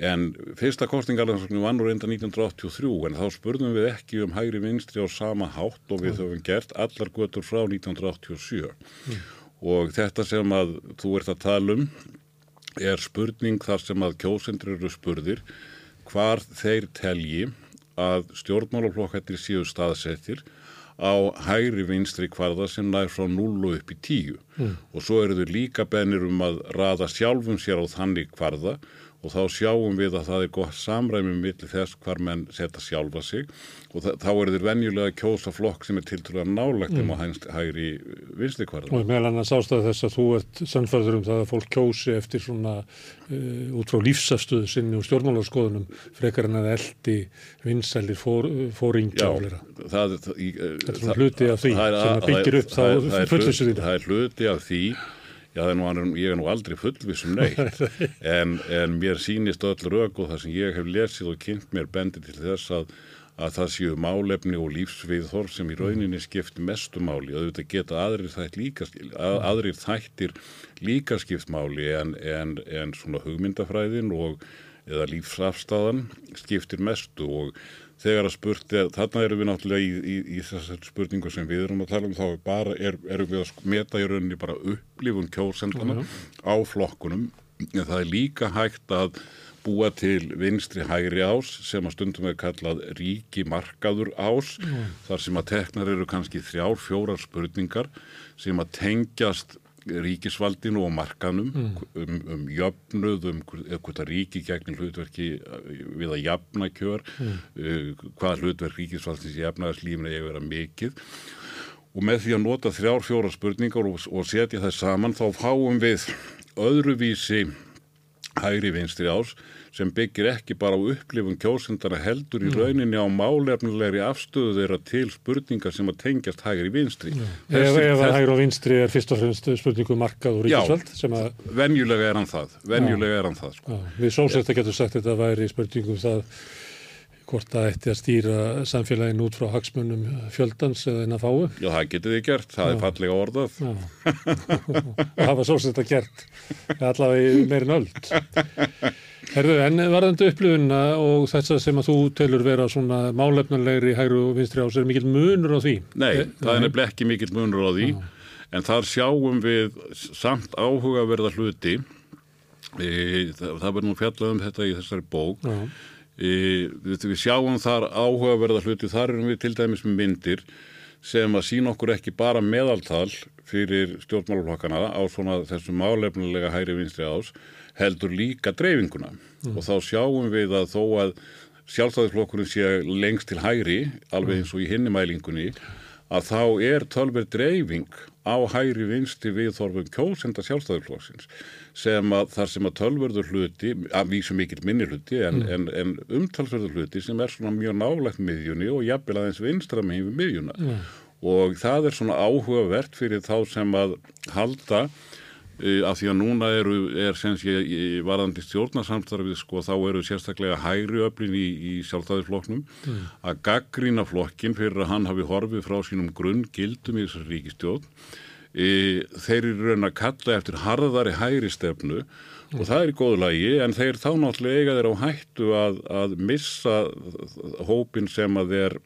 En fyrsta kostingarlandsóknu var nú reynda 1983 en þá spurðum við ekki um hægri vinstri á sama hátt og við mm. höfum gert allar götur frá 1987. Mm. Og þetta sem að þú ert að tala um er spurning þar sem að kjósendur eru spurðir hvar þeir telji að stjórnmálaflokkættir séu staðsettir á hægri vinstri kvarða sem nær frá 0 upp í 10 mm. og svo eru þau líka bennir um að raða sjálfum sér á þannig kvarða og þá sjáum við að það er gott samræmi millir þess hvar menn setja sjálfa sig og þá er þeir venjulega kjósa flokk sem er tiltrúlega nálagt um mm. að hægri vinstri hverða. Og meðal annars ástæðu þess að þú ert sannfærður um það að fólk kjósi eftir svona uh, út frá lífsafstöðu sinni og stjórnmálarskoðunum frekar en að eldi vinsælir fóringja og flera. Það, er hluti af því sem byggir upp þá fullvissu því. Það er hluti af því Já, er nú, ég er nú aldrei fullvissum neitt, en, en mér sýnist öll rauk og það sem ég hef lesið og kynnt mér bendi til þess að, að það séu málefni og lífsviðhorf sem í rauninni skipti mestu máli. Og þetta geta aðrir, þætt líka, að, aðrir þættir líka skipt máli en, en, en svona hugmyndafræðin og eða lífsafstæðan skiptir mestu og þegar að spurt er, þarna erum við náttúrulega í, í, í þessar spurningu sem við erum að tala um þá er bara, er, erum við að meta í rauninni bara upplifun kjósendana uh -huh. á flokkunum en það er líka hægt að búa til vinstri hægri ás sem að stundum er kallað ríki markaður ás uh -huh. þar sem að teknar eru kannski þrjár, fjórar spurningar sem að tengjast ríkisvaldinu og markanum mm. um, um jöfnuð, um hvort að ríki gegnum hlutverki uh, við að jafna kjör, mm. uh, hvað hlutverk ríkisvaldins í jafnaðarslífinu er að vera mikið og með því að nota þrjár fjóra spurningar og, og setja það saman þá fáum við öðruvísi hægri vinstri ás sem byggir ekki bara á upplifun kjósendana heldur í rauninni á málefnilegri afstöðu þeirra til spurningar sem að tengjast hægri vinstri. Ef að hægri og vinstri er fyrst og fremst spurningu um markað og ríkisvöld? Já, að... venjulega er hann það. Venjulega er hann það. Sko. Já, við sósetta getum sagt þetta væri spurningu um það hvort það ætti að stýra samfélagin út frá hagsmunum fjöldans eða eina fáu. Já, það getur þið gert, það Já. er fallega orðað. það var svo sem þetta gert, allavega í meirin öld. Herðu, en varðandi upplifuna og þess að sem að þú telur vera svona málefnulegri hægru og vinstri ás, er mikil munur á því? Nei, e það er nefnileg ekki mikil munur á því, Já. en þar sjáum við samt áhugaverða hluti, e, það, það verður nú fjallað um þetta í þessari bók, Já við sjáum þar áhugaverða hluti, þar erum við til dæmis með myndir sem að sína okkur ekki bara meðaltal fyrir stjórnmáluflokkana á svona þessum málefnilega hægri vinstri ás heldur líka dreifinguna mm. og þá sjáum við að þó að sjálfstæðisflokkurinn sé lengst til hægri, alveg eins og í hinni mælingunni, að þá er tölver dreifing á hægri vinsti við þorfum kjósenda sjálfstæðisflokksins sem að þar sem að tölverður hluti, að vísu mikill minni hluti en, en, en umtalsverður hluti sem er svona mjög nálegt miðjunni og jafnvel aðeins vinstra með við miðjuna mm. og það er svona áhugavert fyrir þá sem að halda af því að núna eru, er sem sé varðandi stjórnarsamstarfið sko þá eru sérstaklega hægri öflin í, í sjálfstæðisflokknum mm. að gaggrína flokkin fyrir að hann hafi horfið frá sínum grunn gildum í þessar ríkistjórn e, þeir eru raun að kalla eftir harðari hægri stefnu og það er í góðu lagi en þeir þá náttúrulega eiga þeir á hættu að, að missa hópin sem að þeir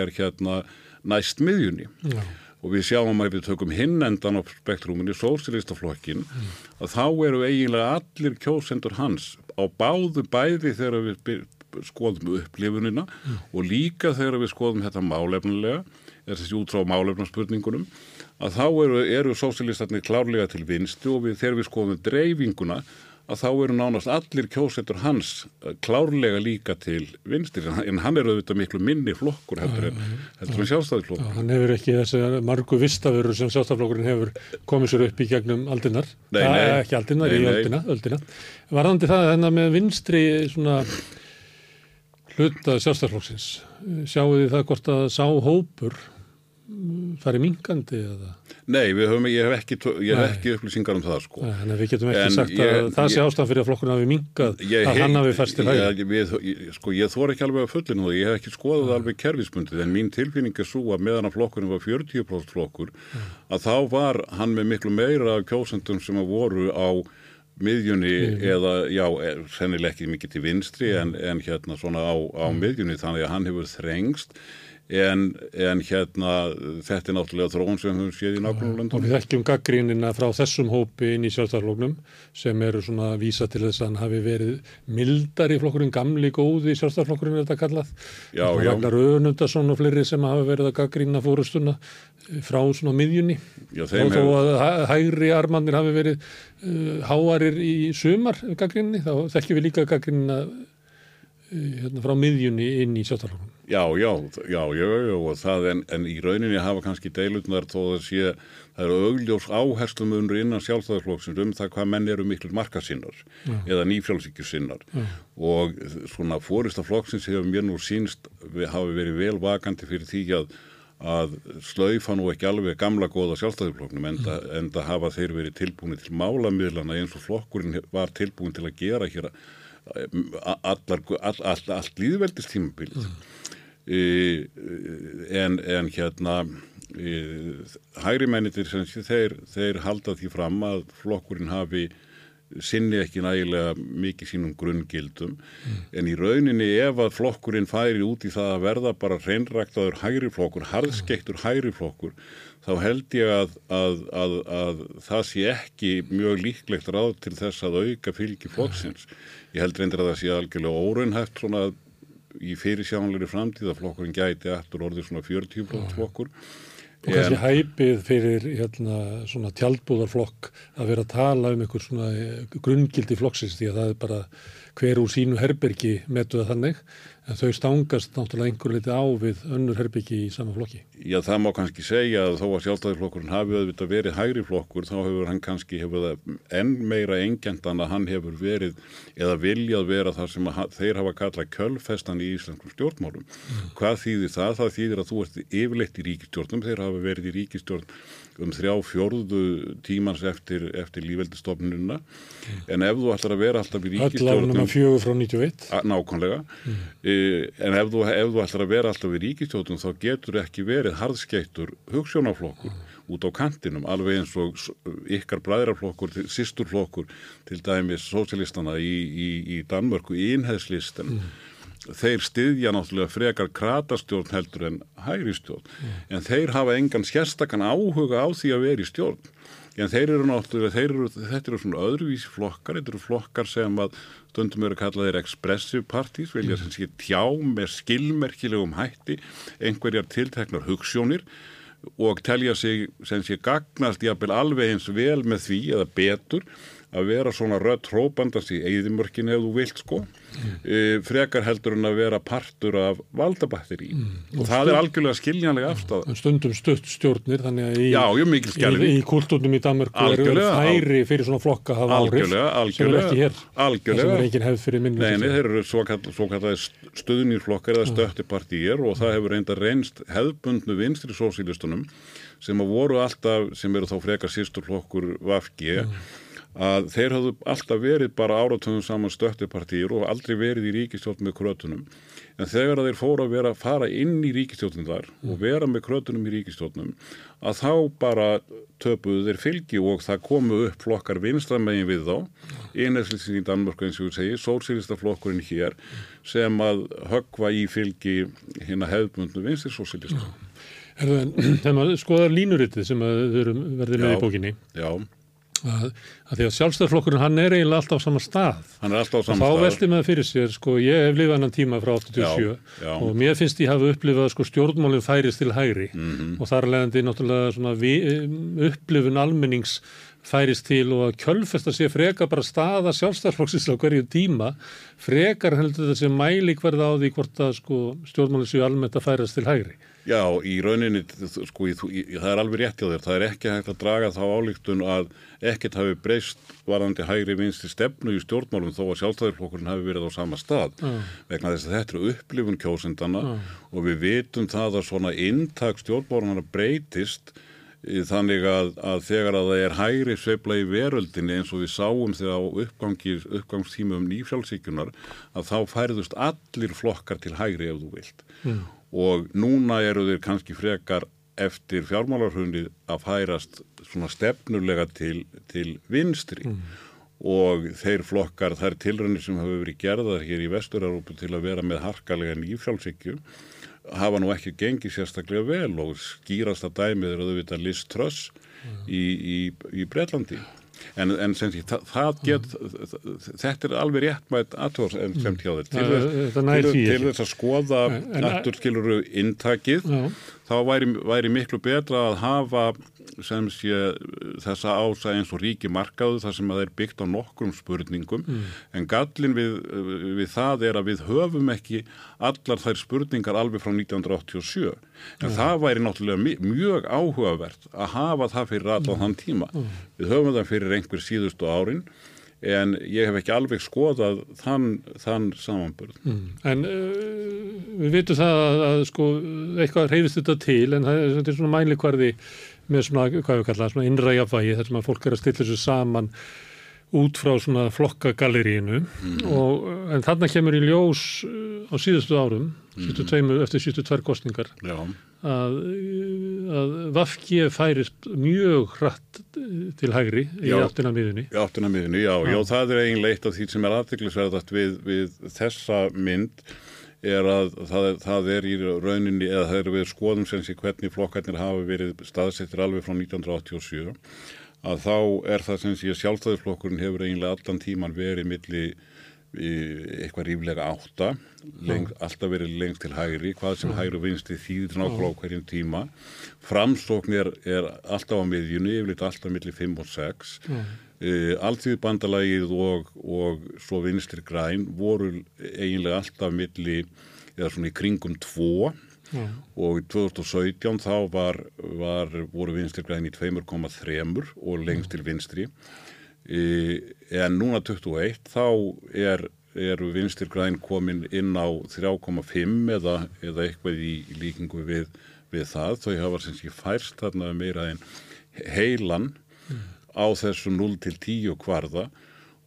er hérna næst miðjunni Já. Og við sjáum að við tökum hinn endan á spektrúminni, sósilistaflokkin mm. að þá eru eiginlega allir kjósendur hans á báðu bæði þegar við skoðum upplifunina mm. og líka þegar við skoðum þetta málefnilega, þessi út frá málefnarspurningunum að þá eru, eru sósilistatnir klárlega til vinstu og við, þegar við skoðum dreifinguna að þá eru nánast allir kjósetur hans eh, klárlega líka til vinstir en hann er auðvitað miklu minni flokkur heldur en, heldur en sjálfstæðisflokkur. Hann hefur ekki þessi margu vistafurur sem sjálfstæðisflokkurinn hefur komið sér upp í gegnum aldinnar, nei, nei, Æ, ekki aldinnar, nei, í öldina, öldina. Varðandi það þennan með vinstri svona hluta sjálfstæðisflokksins, sjáu því það hvort að sá hópur farið mingandi eða? Nei, höfum, ég hef ekki, ég hef ekki upplýsingar um það sko. Nei, við getum ekki en sagt ég, að það sé ástæðan fyrir að flokkurna hafi mingað að hann hafi færst til hægja. Sko, ég þór ekki alveg að fullinu það, ég hef ekki skoðað alveg kerfismundið, en mín tilfinning er svo að meðan að flokkurinn var 40% flokkur, ja. að þá var hann með miklu meira kjósendum sem að voru á miðjunni mm. eða, já, sennileg ekki mikið til vinstri en, en hérna svona á, á miðjunni, þannig að hann hefur þrengst En, en hérna þetta er náttúrulega þróun sem við séum í nákvæmlega við þekkjum gaggrínina frá þessum hópi inn í sjálfstæðarfloknum sem eru svona að vísa til þess að hann hafi verið mildar í flokkurinn, gamli góði í sjálfstæðarflokkurinn er þetta kallað. Já, já. Ragnar Önundarsson og fleiri sem hafa verið að gaggrína fórustuna frá svona miðjunni. Já, og þó að hægri armannir hafi verið uh, háarir í sumar gaggríninni, þá þekkjum við líka gaggrínina hérna, frá miðjunni inn í sjálfstæðarflokkurinn Já, já, já, já, já, og það en, en í rauninni hafa kannski deilutnar þó að sé, það eru augljós áherslum unru innan sjálfstæðarflokksins um það hvað menn eru miklu markasinnar eða nýfjálfsíkjusinnar og svona fórista flokksins hefur mér nú sínst hafi verið vel vakandi fyrir því að að slaufa nú ekki alveg gamla góða sjálfstæðarflokknum en, mm. það hafa þeir verið tilbúin til málamiðlana eins og flokkurinn var tilbúin til að gera hér allar, all, all, allt líðveldistímabild mm. E, en, en hérna e, hægri mennitir þeir, þeir halda því fram að flokkurinn hafi sinni ekki nægilega mikið sínum grunngildum mm. en í rauninni ef að flokkurinn færi út í það að verða bara reynræktaður hægri flokkur, harðskeittur hægri flokkur þá held ég að, að, að, að það sé ekki mjög líklegt ráð til þess að auka fylgi flokksins. Ég held reyndir að það sé algjörlega óraunhæft svona í fyrirsjánleiri framtíð að flokkurinn gæti eftir orðið svona 40% flokkur. Og kannski en, hæpið fyrir hérna, svona tjaldbúðarflokk að vera að tala um einhver svona eh, grungildi flokksins því að það er bara hver úr sínu herbergi metuða þannig En þau stangast náttúrulega einhver litið á við önnur herbyggi í sama flokki. Já, það má kannski segja að þó að sjálfstæðisflokkurinn hafi auðvitað verið hægri flokkur, þá hefur hann kannski hefur það enn meira engjendan að hann hefur verið eða viljað vera þar sem þeir hafa kallað kölfestan í íslenskum stjórnmálum. Mm. Hvað þýðir það? Það þýðir að þú ert yfirleitt í ríkistjórnum, þeir hafa verið í ríkistjórn um þrjá fjörðu tímans eftir, eftir lífveldistofnununa mm. en ef þú ætlar að vera alltaf í ríkistjórnum Allavega fjögur frá 91 Nákvæmlega mm. E, en ef þú, ef þú ætlar að vera alltaf í ríkistjórnum þá getur ekki verið harðskeittur hugssjónaflokkur mm. út á kantinum alveg eins og ykkar bræðraflokkur, sýsturflokkur til dæmis sósilistana í, í, í Danmörku í innheðslistin mm þeir styðja náttúrulega frekar kratastjórn heldur en hægri stjórn mm. en þeir hafa engan sérstakann áhuga á því að vera í stjórn en þeir eru náttúrulega, þeir eru, þetta eru svona öðruvísi flokkar, þetta eru flokkar sem að stundum eru að kalla þeir expressive parties, velja mm. sem sé tjá með skilmerkilegum hætti einhverjar tilteknar hugssjónir og telja sig sem sé gagnast jafnvel alveg eins vel með því eða betur að vera svona rött hrópandast í eigðimörkinu ef þú vilt sko. E, frekar heldur en að vera partur af valdabatteri og það er algjörlega skiljanlega afstæða En stundum stutt stjórnir þannig að í, Já, í, í kultúrnum í Danmörku eru Algjörlega, færi fyrir svona flokka að hafa áhrif Algjörlega, sem er algjörlega, ekki hér. Það sem algjörlega. er engin hefð fyrir minni Nei, nei, þeir eru svo, kall, svo kallar stuðnýrflokkar eða stöttipartíir og það hefur reynda reynst hefðbundnu vinstri sósílistunum sem að voru alltaf, sem eru þá frekar sísturflokkur Vafgi að þeir hafðu alltaf verið bara áratöðum saman stöttipartíir og aldrei verið í ríkistjórn með krötunum. En þegar þeir fóru að vera að fara inn í ríkistjórnum þar og vera með krötunum í ríkistjórnum að þá bara töpuðu þeir fylgi og það komu upp flokkar vinstramegin við þá einherslýsing í Danmörku eins og við segi sósýrista flokkurinn hér sem að höggva í fylgi hérna hefðbundnu vinstri sósýrista þegar maður skoðar línuritið sem verðið með í bókinni. Já, að, að því að sjálfstæðarflokkurinn hann er eiginlega alltaf á sama stað hann er alltaf á og þá samstæð velti maður fyrir sér, sko, ég hef lifað annan tíma frá 87 Já, já. og mér finnst ég hafa upplifað sko stjórnmálinn færist til hægri Mhm. og þar leðandi náttúrulega svona vi, upplifun almennings færist til og að kjölfesta sé frekar bara staða sjálfstæðarflokksins á hverju tíma frekar heldur þessi mæli hverða á því hvort að sko stjórnmálinn séu almennt að færast til hægri. Já, í rauninni, sko, í, í, það er alveg rétt hjá þér, það er ekki hægt að draga þá álíktun að ekkert hafi breyst varðandi hægri vinstri stefnu í stjórnmálum þó að sjálfstæðurflokkurinn hafi verið á sama stað Já. vegna þess að þetta eru upplifun kjósendana og við vitum það að svona inntak stjórnmálunara breytist í þannig að, að þegar að það er hægri sveifla í veröldinni eins og við sáum þegar á uppgangi, uppgangstímum nýfjálsíkjunar að þá færðust allir flokkar til hægri ef þú vilt Mm. Og núna eru þeir kannski frekar eftir fjármálarhunni að færast svona stefnulega til, til vinstri. Og þeir flokkar, þær tilrænir sem hafa verið gerðar hér í Vestur-Európu til að vera með harkalega nýfjálsíkju hafa nú ekki gengið sérstaklega vel og skýrasta dæmið er auðvitað Liz Truss í, í, í Breitlandi. En, en sem því, það, það get, þetta er alveg réttmætt aðtóðs en sem hjá. Til, þess- það nær til, þess að skoða En- aftur skiluru inntakið, Já. þá væri, væri miklu betra að hafa sem sé þessa ása eins og ríki markaðu þar sem að það er byggt á nokkrum spurningum. En gallin við, við það er að við höfum ekki allar þær spurningar alveg frá 1987 en það væri náttúrulega mjög áhugavert að hafa það fyrir allan þann tíma. Við höfum það fyrir einhver síðustu árin en ég hef ekki alveg skoðað þann, þann samanburð. En uh, við vitum það að, að sko eitthvað reyfist þetta til en það er, er svona mælikvarði með svona, hvað við kalla, svona innrægjafvægi þar sem að fólk er að stilla þessu saman út frá svona flokkagalleriinu og uh, en þarna kemur í ljós uh, á síðustu árum, síðustu tveimur, eftir síðustu tvær kostningar Já, að, uh, að Vafki færist mjög hratt uh, til hægri í Já. áttina miðunni. í áttina miðinu, já, já, það er eiginlega eitt af því sem er aðtiklisverðast við, við þessa mynd er að það það er í rauninni eða það er við skoðum sem sé hvernig flokkarnir hafa verið staðsettir alveg frá 1987 að þá er það sem sé sjálfstæðisflokkurinn hefur eiginlega allan tíman verið milli eitthvað ríflega átta leng, alltaf verið lengst til hægri hvað sem hægri og vinstri þýðir nákvæmlega á hverjum tíma. Framsókn er, alltaf á miðjunni, yfirleitt alltaf milli 5 og 6 Uh, Alþýðu bandalagið og, og svo vinstri græn voru eiginlega alltaf milli eða svona í kringum tvo. Já. og í 2017 þá var, var, voru vinstri græn í 2,3 og lengst til vinstri. Uh, en núna 21 þá er, er vinstri græn komin inn á 3,5 eða, eða eitthvað í líkingu við, við það. Þau hafa sem sé færst þarna meira en heilan á þessu 0 til 10 kvarða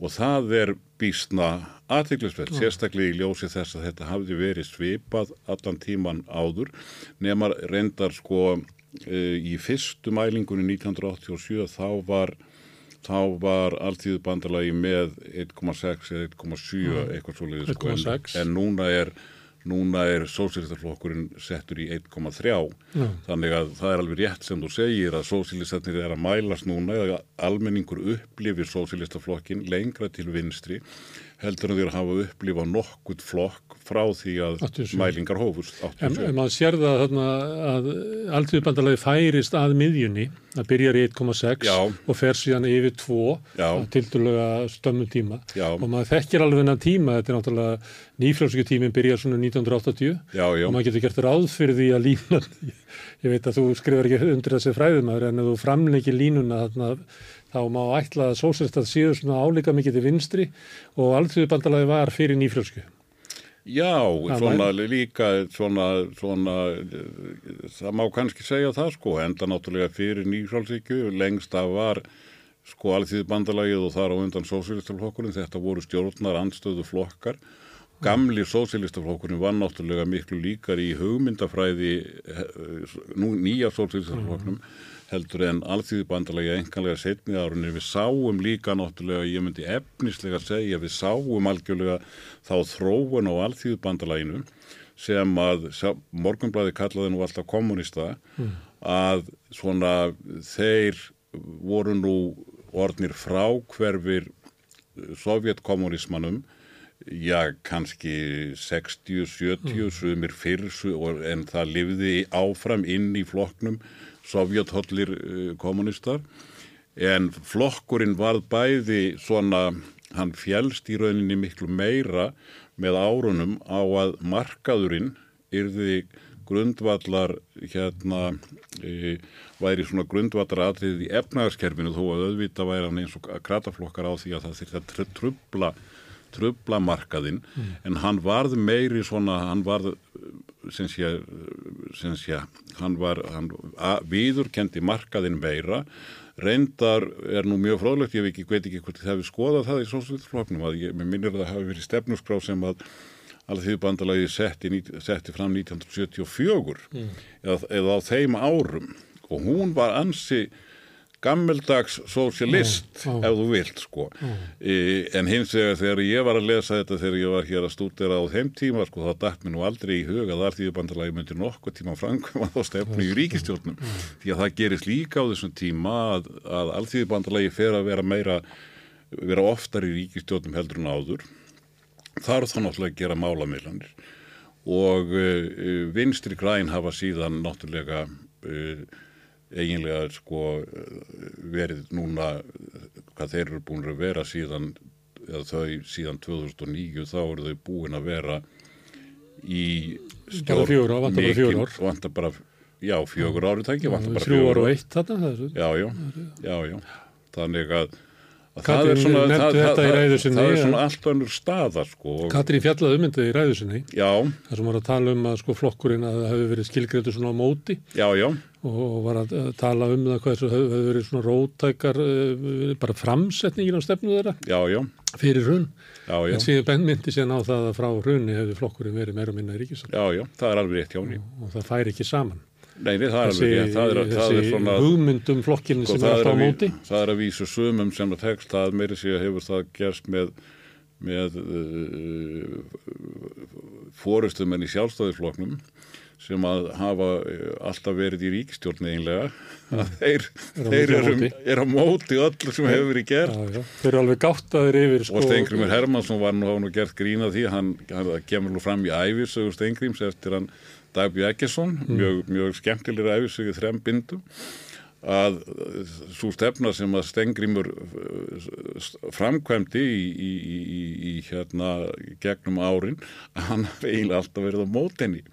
og það er býstna aðtiklisverð, sérstaklega í ljósi þess að þetta hafði verið svipað allan tíman áður nema reyndar sko e, í fyrstu mælingunni 1987 þá var þá var alltíðu bandalagi með 1,6 eða 1,7 eitthvað svo leiðis sko, en, 1,6. en núna er núna er sósílistaflokkurinn settur í 1,3 Já. þannig að það er alveg rétt sem þú segir að sósílistatnir er að mælast núna eða almenningur upplifir sósílistaflokkin lengra til vinstri heldur en þeir hafa upplifað nokkurt flokk frá því að 87. mælingar hófust. En, 87. en maður sér það þarna að alltíðbandalagi færist að miðjunni, það byrjar í 1,6 Já. og fer síðan yfir 2 Já. á tildulega stömmum tíma Já. og maður þekkir alveg hennan tíma, þetta er náttúrulega nýfrjálsíku tíminn byrjar svona 1980 Já, já. og maður getur gert ráð fyrir því að línan, ég veit að þú skrifar ekki undir þessi fræðumæður en ef þú framleikir línuna þarna þá má ætla að sósérstað síður svona álíka mikið til vinstri og alltíðbandalagi var fyrir nýfrjálsíku. Já, Það svona líka, svona, svona, það má kannski segja það sko, enda náttúrulega fyrir nýjálsíkju, lengst að var sko alþýði bandalagið og þar á undan sósílistaflokkurinn, þetta voru stjórnar andstöðu flokkar. Gamli sósílistaflokkurinn var náttúrulega miklu líkar í hugmyndafræði eh, nú, nýja sósílistaflokknum heldur en alþýði bandalagið enganlega setni árunni. Við sáum líka náttúrulega, ég myndi efnislega segja, við sáum algjörlega þá þróun á alþýði bandalaginu sem að morgunblæði kallaði nú alltaf kommunista að svona þeir voru nú orðnir frákverfir sovjetkommunismanum já, kannski 60, 70, sumir fyrr en það lifði áfram inn í flokknum sovjethollir uh, kommunistar en flokkurinn varð bæði svona, hann fjælst í rauninni miklu meira með árunum á að markaðurinn yrði grundvallar hérna e, væri svona grundvallar atrið í efnagaskerfinu þó að auðvita væri hann eins og krataflokkar á því að það þurfti að tr- trubla markaðinn en hann varð meiri svona, hann varð sem sé, sem sé hann var, hann viðurkendi markaðinn meira. Reyndar er nú mjög fróðlegt, ég veit ekki, veit ekki hvort þið hefði skoðað það í sósvöldfloknum að ég, minnir að það hafi verið stefnusgrá sem að alþjóðbandalagi setti, setti fram 1974 eða, eða á þeim árum. Og hún var ansi gammeldags sósialist Já, já. ef þú vilt sko. E, en hins vegar þegar ég var að lesa þetta þegar ég var hér að stúdera á þeim tíma sko þá dætt mér nú aldrei í huga að alþjóðbandalagi myndi nokkuð tíma framkvæma þá stefnu í ríkistjórnum því að það gerist líka á þessum tíma að, að alþjóðbandalagi fer að vera meira vera oftar í ríkistjórnum heldur en áður. Þarf þá náttúrulega að gera málamillanir og uh, vinstri græn hafa síðan náttúrulega uh, eiginlega sko verið núna hvað þeir eru búin að vera síðan eða þau síðan 2009 þá eru þau búin að vera í Bara fjögur bara fjögur vantar bara, já, fjögur ári tæki vantar bara Þrjú fjögur ára og eitt það er já, já, þannig að Katrín nefndi þetta í ræðu sinni, það er svona allt önnur staða sko. og- Katrín fjallaði um þetta í ræðu sinni. Já, þar sem var að tala um að sko flokkurinn að það hefði verið skilgreitur svona á móti. Já, já, og var að tala um það hvað þessu hefði verið svona rótækar eh, bara framsetningin á stefnu þeirra. Já, já, fyrir hrun. Já, já, en síðan benn myndi síðan á það að frá hrunni hefði flokkurinn verið meira og minna í ríkisvöld já, já, það er alveg rétt hjá henni. og það færi ekki saman Nei, nei, það er alveg rétt, það er, það er þessi svona, hugmyndum flokkinn sko, sem er er, alltaf á móti. það er að vísu sumum sem að tekst að meiri sig að hefur það gerst með, með uh, fórustumenn í sjálfstæðisflokknum sem að hafa uh, alltaf verið í ríkistjórn eiginlega. Að þeir, Eru á þeir eru, er á móti öllu sem hefur verið gert. Já, já. þeir eru alveg gáttaðir yfir sko, og Steingrimur Hermansson var nú, nú gert grína því. Hann, hann kemur nú fram í æfisögu Steingrims eftir hann Dagbjörn Ekkerson mjög, mjög skemmtilega æfisögu þrem bindum að svo stefna sem að Stengrimur framkvæmdi í, í, í, í, hérna gegnum árin að hann hafði eiginlega alltaf verið á mótenni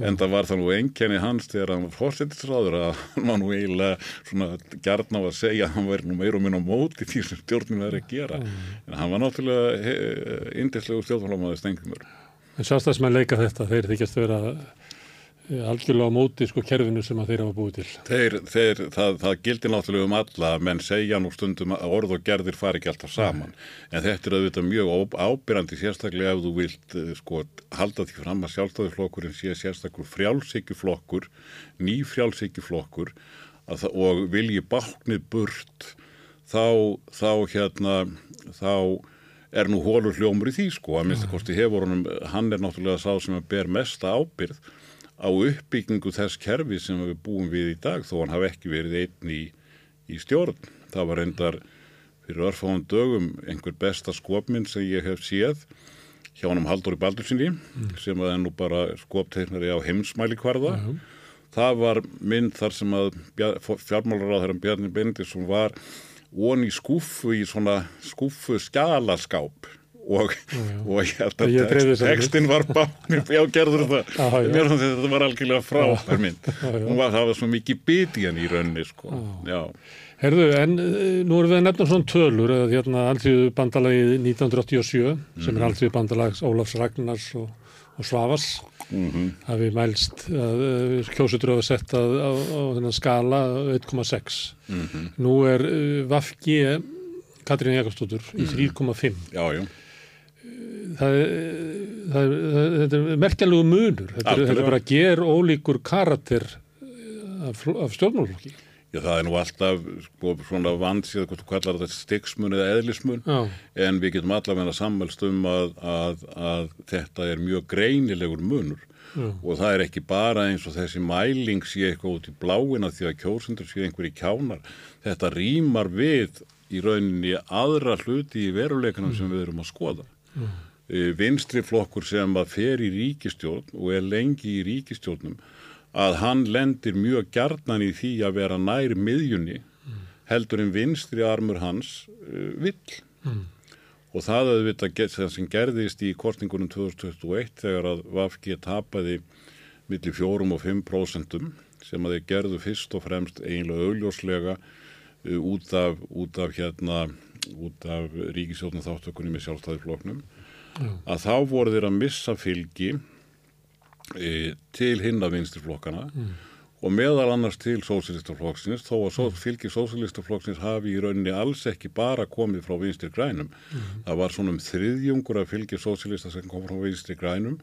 en það var það nú enkenni hans þegar hann var fórsetisráður að hann var nú eiginlega svona gert ná að segja að hann væri nú meira og minna á móti því sem stjórnum er að gera. En hann var náttúrulega indislegu stjórnflómaður Stengrimur en sjálfstæðismenn leika þetta, þeir þykjast vera eh, algjörlega á móti sko kerfinu sem að þeir hafa búið til. Þeir, þeir, það, það gildir náttúrulega um alla menn segja nú stundum að orð og gerðir fari ekki alltaf saman. En þetta er auðvitað mjög á- ábyrrandi sérstaklega ef þú vilt eh, sko halda því fram að sjálfstæðiflokkurinn sé sérstakur frjálsíkjuflokkur ný frjálsíkjuflokkur að það- og vilji báknið burt þá, þá hérna þá er nú hólur hljómur í því sko að minnst að kosti hefur honum, hann er náttúrulega sá sem að ber mesta ábyrð á uppbyggingu þess kerfi sem við búum við í dag þó hann hafi ekki verið einn í, í stjórn. Það var reyndar fyrir örfáum dögum einhver besta skopminn sem ég hef séð hjá hann um Halldóri Baldursinni sem að er nú bara skopteiknari á heimsmæli kvarða. Já. Það var mynd þar sem að fjármálaráðherran Bjarni Bendisson var von í skúfu í svona skúfu skjalaskáp og, og ég held að text, textin var báknir, já gerður það, Já, já. mér fannst þetta var algjörlega frábær mynd, já. hún var, það var svo mikið biti hann í raunni sko, já, Herðu, en uh, nú erum við að nefna svona tölur að hérna alltíðu bandalagið 1987 sem er alltíðu bandalags Ólafs Ragnars og, og Svavas hafi mælst að uh, kjósutur hafa sett að, á, á þennan skala 1,6 nú er uh, Vafgi Katrín Jakobsdóttur í 3,5 já, já, það, það, það, þetta er merkjalegu munur. Þetta, er- þetta er bara ger ólíkur karakter af, af stjórnmálflokki já, það er nú alltaf sko, svona vandsíð, hvort þú kallar þetta stiksmun eða eðlismun, Já, en við getum allavega sammælst um að, að, að þetta er mjög greinilegur munur. Já. og það er ekki bara eins og þessi mæling sé eitthvað út í bláina því að kjósundur sé einhverji kjánar. Þetta rýmar við í rauninni aðra hluti í veruleikanum sem við erum að skoða. Mm. Vinstri flokkur sem að fer í ríkistjórn og er lengi í ríkistjórnum að hann lendir mjög gjarnan í því að vera nær miðjunni heldur en vinstri armur hans uh, vill. Og það get- það sem gerðist í kostningunum 2021 þegar að VFG tapaði millir 4 og 5 prósentum sem að þeir gerðu fyrst og fremst eiginlega augljóslega uh, út af, út af hérna út af ríkisjóðnum þáttökunni með sjálfstæðifloknum að þá voru þeir að missa fylgi e, til hinna vinstirflokkana og meðal annars til sósilistaflokksins þó að mm. fylgi sósilistaflokksins hafi í rauninni alls ekki bara komið frá vinstir grænum. Það var svona um þriðjungur að fylgi sósilista sem kom frá vinstir grænum,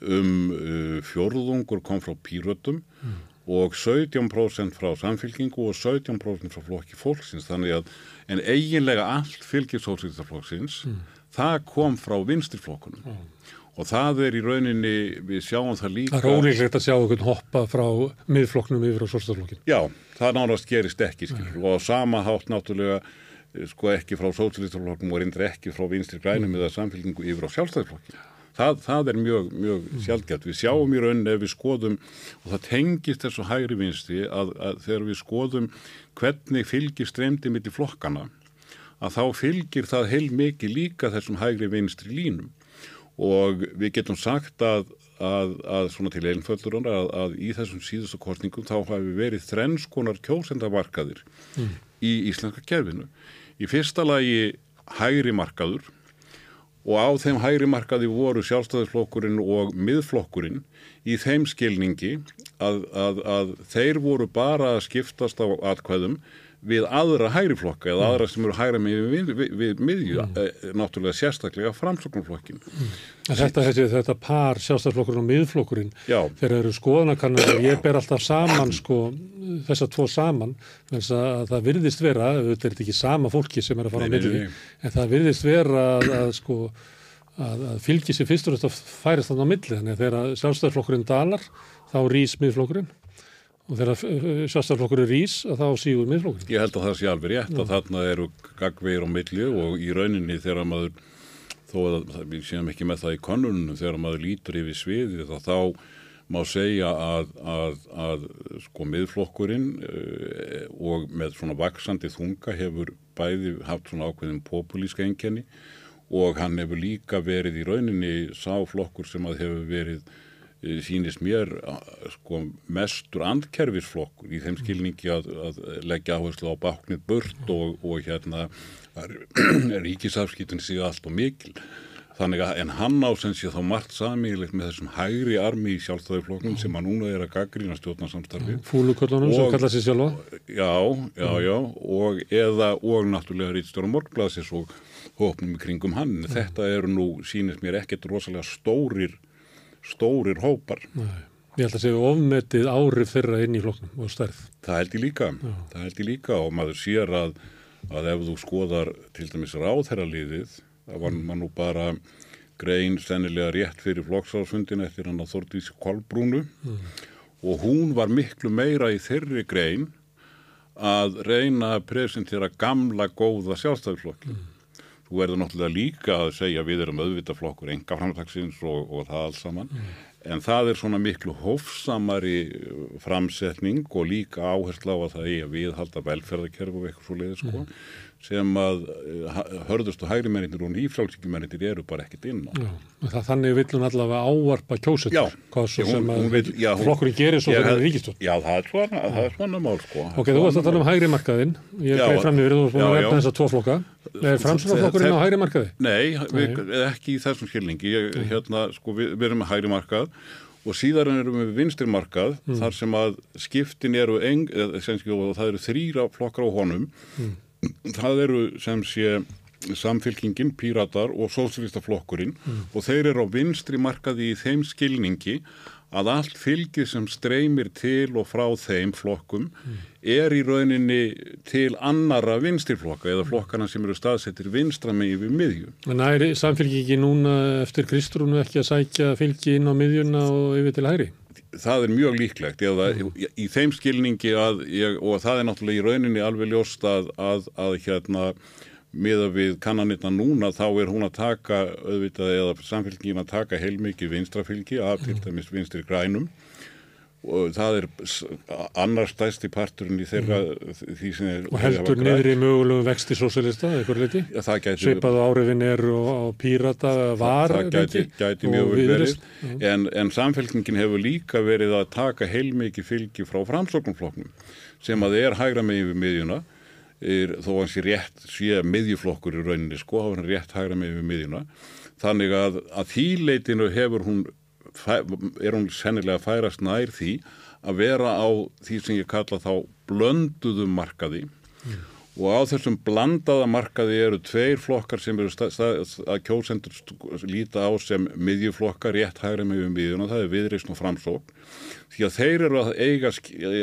um uh, fjórðungur kom frá pírötum og 17% frá samfylkingu og 17% frá flokki fólksins. Þannig að en eiginlega allt fylgi sósilistaflokksins, það kom frá vinstirflokkunum. Og það er í rauninni, við sjáum það líka... það er ólíklegt að sjá einhvern hoppa frá miðflokknum yfir á sólstaflokkin Já, það náttúrulega gerist ekki, skilur, og á sama hátt náttúrulega, eh, sko ekki frá sósílistaflokkum og reyndar ekki frá vinstri grænum eða samfélgingu yfir á sjálfstæðiflokkin. Það, það er mjög, mjög sjálfgætt. Við sjáum í rauninni ef við skoðum, og það tengist þessu hægri vinstri, að, að þegar við skoðum hvernig fylgir streymdi milli flokkana, að þá fylgir það heil mikið líka þessum hægri vinstri línum og við getum sagt að, að, að svona til einföldur að, að í þessum síðustu kostningum þá hafi verið þrennskonar kjósendamarkaðir í íslenska kerfinu. Í fyrsta lagi hægri markaður og á þeim hægri markaði voru sjálfstæðisflokkurinn og miðflokkurinn í þeim skilningi að, að, að þeir voru bara að skiptast á atkvæðum við aðra hægri flokka eða aðra sem eru hægra með við, við, við miðju, mm. náttúrulega sérstaklega framsóknarflokkin. En þetta, þetta, þetta par sjálfstæðsflokkurinn og miðflokkurinn Já. þegar eru skoðanakannar og ég ber alltaf saman sko, þessar tvo saman þess að það virðist vera, auðvitað er þetta ekki sama fólki sem er að fara Nei, milli nei. en það virðist vera að, að sko að, að fylgi sér fyrst og þetta færist þannig á milli þannig að þegar sjálfstæðsflokkurinn dalar þá rís miðflokkurinn og þegar sjálfstæðsflokkurinn rís að þá sígur miðflokkurinn. Ég held að það sé alveg rétt að þarna eru gagveir á milli og í rauninni þegar maður, þó að við séum ekki með það í konunum, þegar maður lítur yfir sviðið þá þá má segja að, að, að sko miðflokkurinn uh, og með svona vaksandi þunga hefur bæði haft svona ákveðin populíska enkenni og hann hefur líka verið í rauninni sáflokkur sem að hefur verið eh, sýnist mér sko, mestur andkerfisflokkur í þeim skilningi að, að leggja áherslu á báknið burt og, og hérna ríkisafskiptin sig allt og mikil. Þannig að en hann á sem sé þá margt samílegt með þessum hægri armi í sjálfstæðiflokknum sem að núna er að gaggrína stjórnarsamstarfi Fúluköllunum sem kalla sér sjálfa. Já, já, já, og eða og náttúrulega Ríðstjóra Morgblasis og hópnum kringum hann. Þetta eru nú, sýnist mér ekkert rosalega stórir, stórir hópar. Nei. Ég held að segja ofmetið árif þeirra inn í flokknum og stærð. Það held ég líka, það held ég líka og maður sér að, að ef þú skoðar til dæmis ráðherraliðið, það var maður nú bara grein sennilega rétt fyrir flokksálsfundin eftir hann að Þordísi Kolbrúnu og hún var miklu meira í þeirri grein að reyna að presentera gamla góða sjálfstæðisflokki. Þú verður náttúrulega líka að segja við erum auðvitað flokkur enga framtagsins og, og það alls saman. En það er svona miklu hófsamari uh, framsetning og líka áherslu á að það eigi að viðhalda velferðarkerf og eitthvað svo leiði sko sem að uh, hörðust og hægri mennir og nýfrálsíkjumennir eru bara ekkert inn á. Já, þannig vil hún allavega ávarpa kjósetur, hvað svo sem að já, flokkurinn gerir svo fyrir ríkistjórn. Já, það er svona, það er svona mál sko. Ok, þú varst að tala um hægri markaðinn, ég Já, greið fram yfir, þú varst búin að já, nefna já. þessa tvo flokka. Er framsvonarflokkurinn á hægri markaði? Nei, við, ekki í þessum skilningi. Ég, hérna, sko, við, við erum með hægri markað og síðan erum við vinstri markað þar sem að skiptin eru eng, eða, og það eru þrýra flokkar á honum. Það eru sem sé samfylkingin, píratar og sósílistaflokkurinn og þeir eru á vinstri markaði í þeim skilningi að allt fylgið sem streymir til og frá þeim flokkum er í rauninni til annara vinstriflokka eða flokkana sem eru staðsettir vinstra með yfir miðju. En næri samfélgiki núna eftir Kristrúnu ekki að sækja fylgi inn á miðjuna og yfir til hægri? Það er mjög líklegt eða í, í þeim skilningi að ég, og það er náttúrulega í rauninni alveg ljóst að, að, að hérna miða við kannanirna núna þá er hún að taka auðvitað eða samfélgin að taka heilmikið vinstrafylgi af til dæmis vinstri grænum og það er annar stæsti parturinn í þeirra því sem er Og heldur niður í mögulegum vexti sósélista, eitthvað leiti? Já, það gæti, Svipað áriðin eru á, pírata var það gæti, reyndar, gæti og mjög vel verið. Viðreisn. en, en samfélkingin hefur líka verið að taka heilmikið fylgi frá framsóknumflokknum sem að er hægra megin við miðjuna er, þó að hann sé rétt sé miðjuflokkur í rauninni sko, þá er hann rétt hægra megin við miðjuna. Þannig að, að þýleitinu hefur hún er hún sennilega að færast nær því að vera á því sem ég kalla þá blönduðum markaði. Og á þessum blandaða markaði eru tveir flokkar sem eru að kjósendur líta á sem miðjuflokkar rétt hægra með um miðjuna, það er viðreysn og framsókn. Því að þeir eru að, eiga,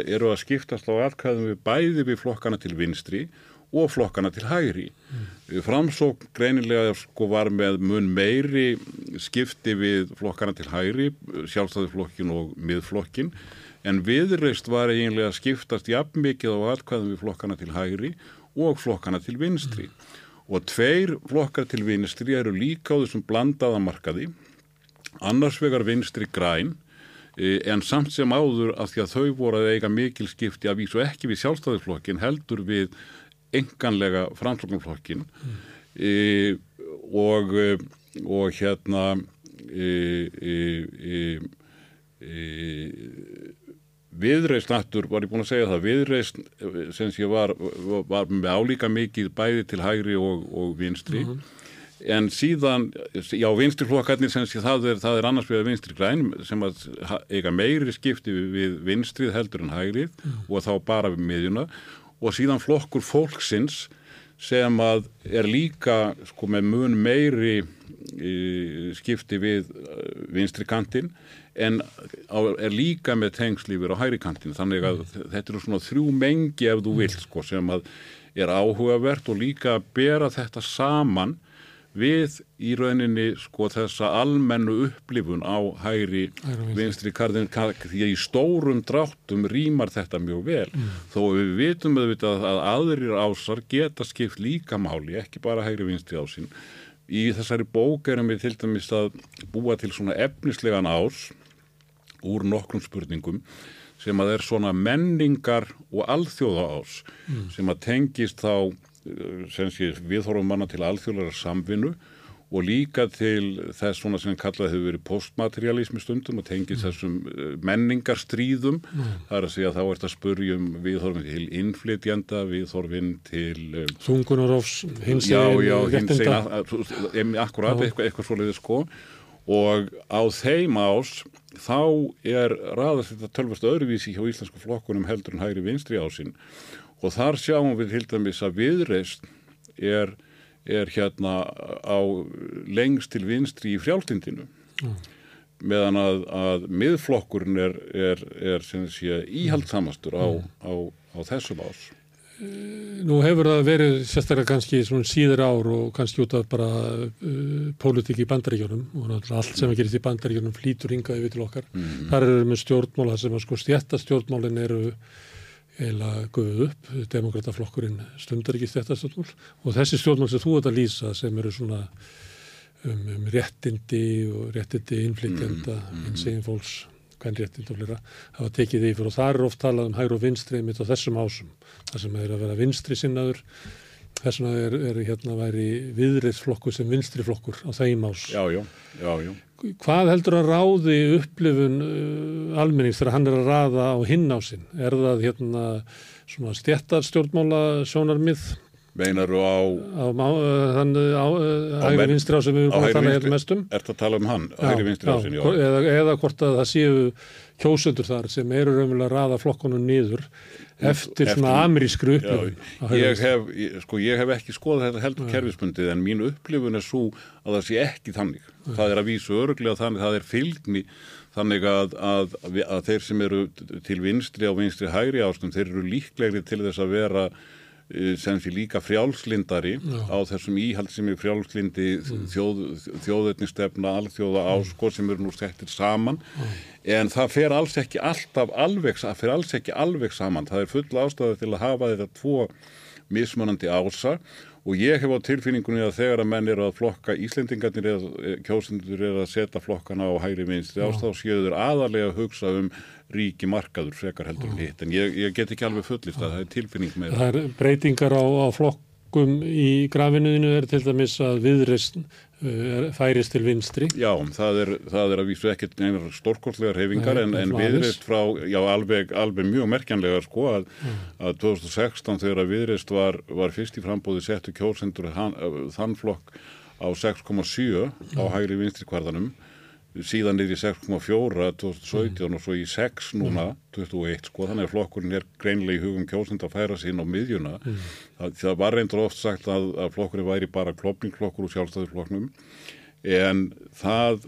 eru að skiptast á atkvæðum við bæði við flokkana til vinstri og flokkana til hægri. Mm. Framsókn greinilega sko var með mun meiri skipti við flokkana til hægri, sjálfstæðisflokkin og miðflokkin, en viðreist var eiginlega skiptast jafn mikið á atkvæðum við flokkana til hægri og flokkana til vinstri. Og tveir flokkar til vinstri eru líka á þessum blandaða markaði, annars vegar vinstri græn, eh, en samt sem áður að því að þau voru að eiga mikil skipti að vísu ekki við sjálfstæðisflokkin heldur við enganlega framsóknarflokkin mm. e, og, e, og hérna e, e, viðreist nattur, var ég búin að segja það viðreist sem sé var, var með álíka mikið bæði til hægri og, og vinstri. En síðan, já vinstriflokkarnir sem sé það er, það er annars við vinstri græn sem að eiga meiri skipti við, vinstrið heldur en hægrið og þá bara við miðjuna og síðan flokkur fólksins sem að er líka sko með mun meiri skipti við e, vinstri kantinn en er líka með tengslífur á hægri kantinn. Þannig að þetta eru svona þrjú mengi ef þú vilt sko sem að er áhugavert og líka að bera þetta saman við í rauninni sko þessa almennu upplifun á hægri vinstri. karðin því að í stórum dráttum rýmar þetta mjög vel. Þó við vitum auðvitað að aðrir ásar geta skipt líka máli ekki bara hægri vinstri ásinn. Í þessari bók erum við til dæmis að búa til svona efnislegan ás úr nokkrum spurningum sem að er svona menningar og alþjóða ás sem að tengist þá viðhorfum manna til alþjóðlega samvinnu og líka til þess svona sem kallað hefur verið postmaterialismi stundum og tengist þessum eh, menningarstríðum. Það er að segja þá ert að spurja um viðhorfin til innflytjanda, viðhorfin til eh, Þungunarofs, hins já, já, eginn hins réttinda. eginn akkurat, eitthvað, eitthvað svoleiðið sko. Og á þeim ás þá er raðast þetta tölvast öðruvísi hjá íslensku flokkunum heldur en hægri vinstri ásinn og þar sjáum við til dæmis að viðreist er, er hérna á lengst til vinstri í frjáltindinu meðan að, að miðflokkurinn er, er, er sé íhaldsamastur á, á, á þessum ás Nú hefur það verið sérstaklega kannski síður ár og kannski út af bara uh, pólitík í bandaríkjunum og allt sem að gerist í bandaríkjunum flýtur hingað yfir til okkar. Þar eru við með stjórnmála sem að sko stjætta stjórnmálin eru eiginlega guðuð upp, demokrataflokkurinn stundar ekki þetta stjórnmál og þessi stjórnmál sem þú ert að lýsa sem eru svona um, um réttindi og réttindi innflytjenda, mm, mm, einsegin fólks, hvern réttindi og flera, hafa tekið yfir. Og það er oft talað um hægur og vinstri mitt á þessum ásum, það sem er að vera vinstri sinnaður, þess vegna er, er hérna væri viðriðsflokkur sem vinstri flokkur á þeim ás. Já, já, já, já. Hvað heldur að ráði upplifun uh, almennings þegar hann er að raða á hinn á sinn? Er það hérna svona stjættarstjórnmála sjónarmið? Meinaru á... Á, á þann á, hægri vinstri á sem við erum að tala hérna mestum? Er það að tala um hann, hægri vinstri á sinni? Eða, eða hvort að það séu kjósundur þar sem eru raunverulega að raða flokkonum niður eftir, eftir svona amerískru upplifun. Ég sko, ég hef ekki skoðað þetta heldur kerfispundið en mín upplifun er svo að það sé ekki þannig. Já. Það er að vísu öruglega þannig, það er fylgni þannig að, að, að þeir sem eru til vinstri á vinstri hægri ástum, þeir eru líklegri til þess að vera sem sé líka frjálslindari Já. á þessum íhald sem er frjálslindi mm. þjóð, þjóðetnistefna alþjóða áskor mm. sem eru nú settir saman mm. en það fer alls ekki alltaf alveg, það fer alls ekki alveg saman það er full ástæðu til að hafa þetta tvo mismunandi ása og ég hef á tilfinningunni að þegar að menn eru að flokka Íslendingarnir eða kjósendur eru að setja flokkana á hægri vinstri ástæðu og séður aðalega að hugsa um ríki markaður frekar heldur en hitt. En ég, ég get ekki alveg fullist að það er tilfinning með það er breytingar á, á flokkum í grafinuðinu er til dæmis að viðreist færist til vinstri. Já, það er, það er að vísu ekkert einar stórkostlegar hefingar en, en viðreist frá, já alveg, alveg mjög merkjanlega sko að, að 2016 þegar að viðreist var, var fyrst í frambóði settu kjósendur þann flokk á 6,7 á hægri vinstri kvarðanum síðan er í 6,4 2017 mm. og svo í 6 núna mm. 21 sko þannig að flokkurinn er greinlega í hugum kjósend að færa sín á miðjuna mm. það, það var reyndur oft sagt að, að flokkurinn væri bara klopningflokkur úr sjálfstæðurflokknum en það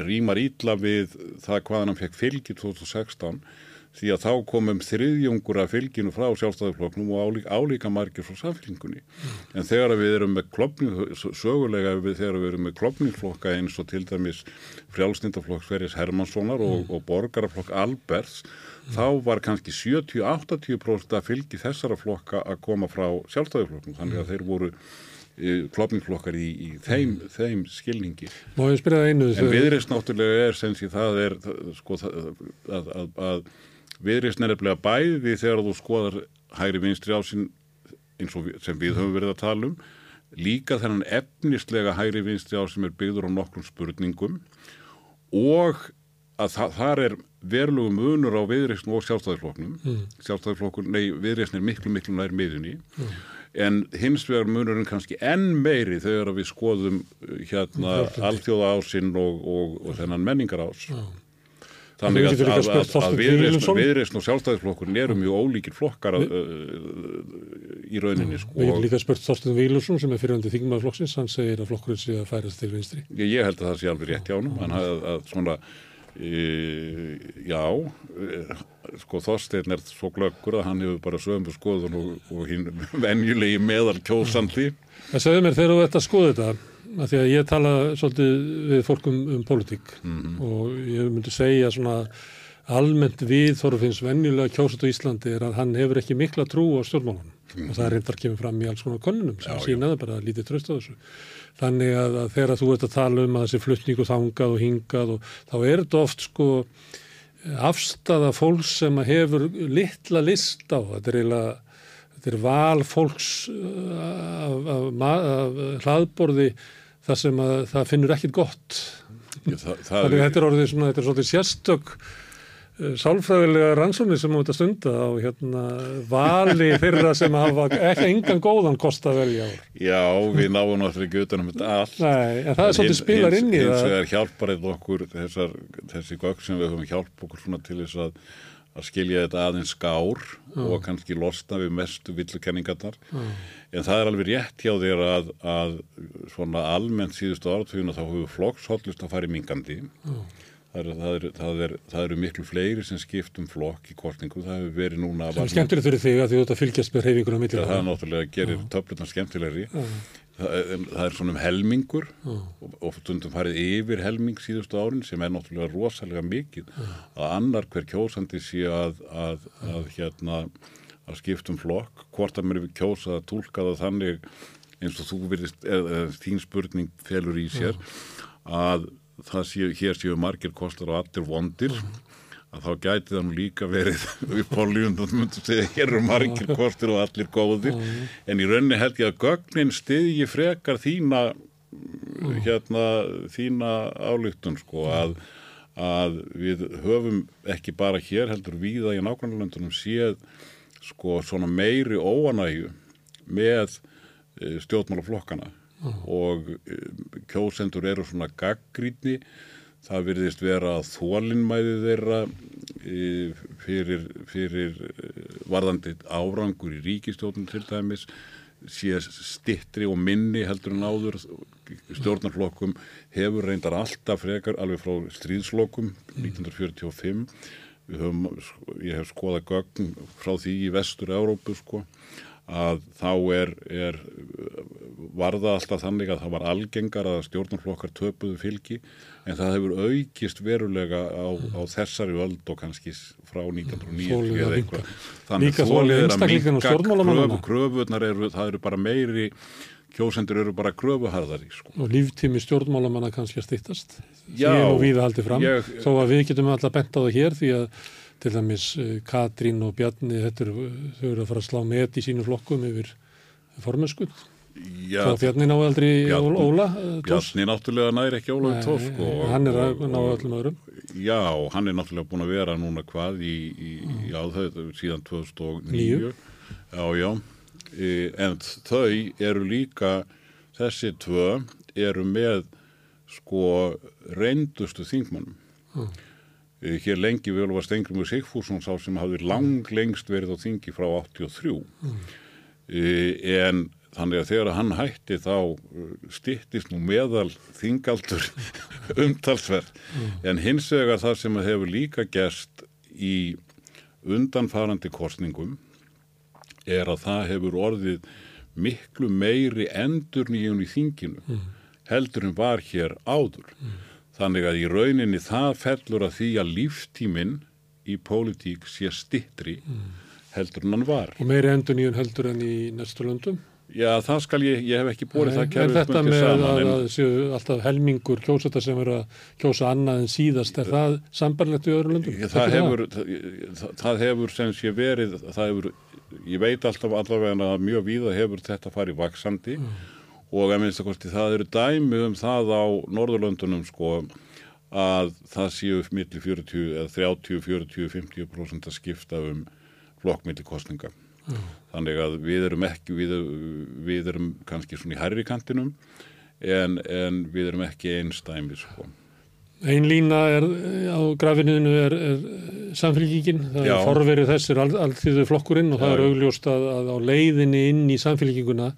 rýmar ítla við það hvaðan hann fekk fylgi 2016 því að þá komum þriðjungur af fylginu frá sjálfstæðarflokknum og álíka, álíka margir frá samfélgingunni. En þegar við erum með klopning, sögulega við, þegar við erum með klopningflokka eins og til dæmis frjálsnindaflokk Sverris Hermanssonar og, mm. og borgaraflokk Alberts, þá var kannski 70-80% af fylgi þessara flokka að koma frá sjálfstæðarflokknum. Þannig að þeir voru e, klopningflokkar í, í þeim, mm. þeim skilningi. Má ég spyrja það einu? En viðreist náttúrulega er sem sé það er sko, að, að, er nefnilega bæði þegar þú skoðar hægri vinstri ásinn eins og sem við höfum verið að tala um líka þennan efnislega hægri vinstri ásinn sem er byggður á nokkrum spurningum og að þa þar er verulegu munur á viðreysn og sjálfstæðisflokknum mm. sjálfstæðisflokkur, nei, viðreysn er miklu miklu nær miðunni mm. en hins vegar munurinn kannski enn meiri þegar við skoðum hérna alþjóða ásinn og, og, og þennan menningar ás mm. Þannig að, að, að, að viðreysn og sjálfstæðisflokkurinn eru mjög ólíkir flokkar Vi, í rauninni. Sko. Við getum líka spurt Þorsten Vílusson sem er fyrirhandi þingmaðurflokksins, hann segir að flokkurinn sé að færast til vinstri. Ég, ég held að það sé alveg rétt hjá hann, hann hafði að svona, e, já, e, sko Þorstein er svo glöggur að hann hefur bara sömu skoðun og, og hinn venjulegi meðal kjósandi. Það segði mér þegar þú ætti að skoða þetta að því að ég tala svolítið við fólkum um, pólitík mm -hmm. og ég myndi segja svona almennt við Þorfinns venjulega kjósut á Íslandi er að hann hefur ekki mikla trú á stjórnmálunum mm -hmm. og það reyndar kemur fram í alls konar konunum sem sínaði bara lítið tröst á þessu. Þannig að, að þegar þú ert að tala um að þessi fluttning og þangað og hingað og þá er þetta oft sko afstafa fólks sem hefur litla list á, þetta er eiginlega þetta er val fólks uh, af, af, af hlaðborði þar sem að það finnur ekkit gott. Já, það, það Þannig að þetta er orðið svona, þetta er svona sérstök uh, sálfræðilega rannsóni sem átt að stunda á hérna vali þeirra sem hafa ekki engan góðan kost að velja á. Já, við náum náttúrulega ekki utanum þetta allt. Nei, en það er svolítið spilar inn í það. Hins vegar hjálpar eitthvað okkur þessar, þessi gögg sem við höfum hjálp okkur svona til þess að að skilja þetta aðeins skár mm. og kannski losna við mestu villukenningarnar mm. en það er alveg rétt hjá þér að, að svona almennt síðustu áratuguna þá hefur flokkshóllust að fara í mingandi mm. það, er, það, er, það, er, það eru miklu fleiri sem skipt um flokk í kortingu, það hefur verið núna er skemmtileg fyrir þig að því þú ert að fylgjast með reyfingunum Það náttúrulega gerir töflutan skemmtilegri það, er svona um helmingur og, og stundum farið yfir helming síðustu árin sem er náttúrulega rosalega mikið. Að annar hver kjósandi sé að, að, að hérna að skiptum flokk, hvort að mér er kjósa að tólka það þannig eins og þú virðist, eða þín spurning felur í sér, að það séu, hér séu margir kostar og allir vondir, að þá gæti það nú líka verið upp á lífundum hér eru margir kostir og allir góðir. En í rauninni held ég að gögnin stiðji frekar þína hérna þína álygtun sko að, að við höfum ekki bara hér heldur viða í nákvæmlega séð sko svona meiri óanægu með e, stjórnmálaflokkana. Og e, kjósendur eru svona gaggrítni það virðist vera þólinnmæði þeirra e, fyrir, fyrir e, varðandi árangur í ríkistjóðun til dæmis sé stittri og minni heldur en áður. Stjórnarflokkum hefur reyndar alltaf frekar alveg frá stríðslokum 1945 höfum, ég hef skoðað gögn frá því í vestur Európu sko að þá er, er varða alltaf þannig að það var algengar að stjórnarflokkar töpuðu fylgi en það hefur aukist verulega á, á þessari öld og kannski frá 1909 eða eitthvað. Þannig að þólið er að minka kröfu, kröfunar eru, það eru bara meiri kjósendur eru bara kröfuharðari sko. og líftími stjórnmálamanna kannski að stýttast því og við haldið fram. ég, þó að við getum alltaf bent á það hér því að til dæmis Katrín og Bjarni þetta eru, þau eru að fara að slá met í sínu flokkum yfir formenskull þá Bjarni náðu aldrei Bjarni, Óla Bjarni náttúrulega næri ekki Óla Nei, tóf, sko, hann er að náðu öllum öðrum. Já, hann er náttúrulega búin að vera núna hvað í, í, mm. já, það, síðan 2009 já, já. E, en þau eru líka þessi tvö eru með sko reyndustu þingmannum mm. Hér lengi vel var Stengrimur Sigfússon sá sem hafði lang lengst verið á þingi frá 83 mm. en Þannig að þegar hann hætti þá uh, stittist nú meðal þingaldur umtalsverð. Mm. En hins vegar það sem hefur líka gerst í undanfarandi korsningum er að það hefur orðið miklu meiri endur nýjum í þinginu mm. heldur en var hér áður. Mm. Þannig að í rauninni það fellur að því að líftíminn í pólitík sé stittri mm. heldur en hann var. Og meiri endur nýjum heldur en í næstu löndum? Já, það skal ég, ég hef ekki búið það kerfið þetta með saman, að það séu alltaf helmingur kjósata sem eru að kjósa annað en síðast, er það sambarlegt í öðru löndum? Það hefur, það, það hefur sem sé verið, það hefur, ég veit alltaf allavega að mjög víða hefur þetta farið vaksandi mm. Og að minnst að kosti það eru dæmi um það á Norðurlöndunum sko að það séu millir 40 eða 30, 40, 50% að skipta um flokkmilli kostninga. Mm. Þannig að við erum ekki, við, við erum kannski svona í hærri kantinum en, en við erum ekki einstæmi sko. Einn lína er, á grafinuðinu er, er samfélgíkin, það Já. er forverið þessir all, allþýðu flokkurinn og það Já. er augljóst að, að á leiðinni inn í samfélgíkuna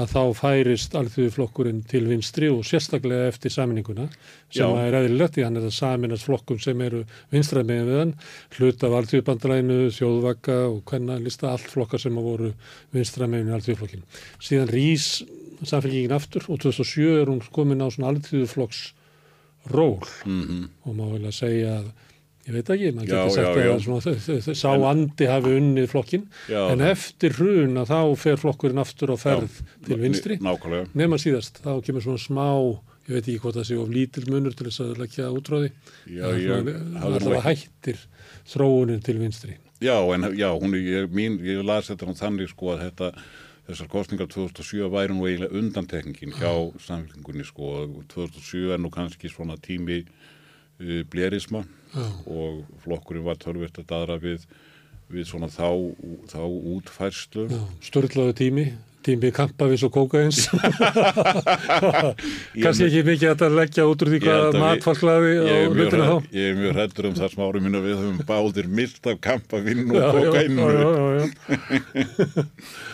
að þá færist allþýðu flokkurinn til vinstri og sérstaklega eftir samininguna sem Já. er eðlilegt í hann er það saminast flokkum sem eru vinstrað með við hann, hlut af allþýðubandrænu, þjóðvaka og hvenna lista allt flokkar sem hafa voru vinstrað með við allþýðuflokkin. Síðan rýs samfélgíkin aftur og 2007 er hún komin á svona allþýðuflokks ról. Mm -hmm. og má vel að segja að ég veit ekki, maður getur sagt já, já. að svona, sá en, andi hafi unnið flokkin já, en eftir hrun að þá fer flokkurinn aftur á ferð til vinstri. nema síðast, þá kemur svona smá ég veit ekki hvort það sé of lítil munur til þess að leggja útráði. Það hættir þróunin til vinstri. Já, en já, hún, ég, mín, ég las þetta þannig sko að þetta þessar kostningar 2007 væri nú eiginlega undantekningin hjá samfélgingunni sko og 2007 er nú kannski svona tími uh, blerisma Já. og flokkurinn var törfirt að dadra við, við svona þá, þá útfærslu. Störðlaðu tími, tími kampavís og kókains. kannski ekki mikið að leggja út úr því hvað matfallklaði á hlutinu þá. Ég er mjög hrettur um það smári mín að við höfum báðir mist af kampavinn og kókainu.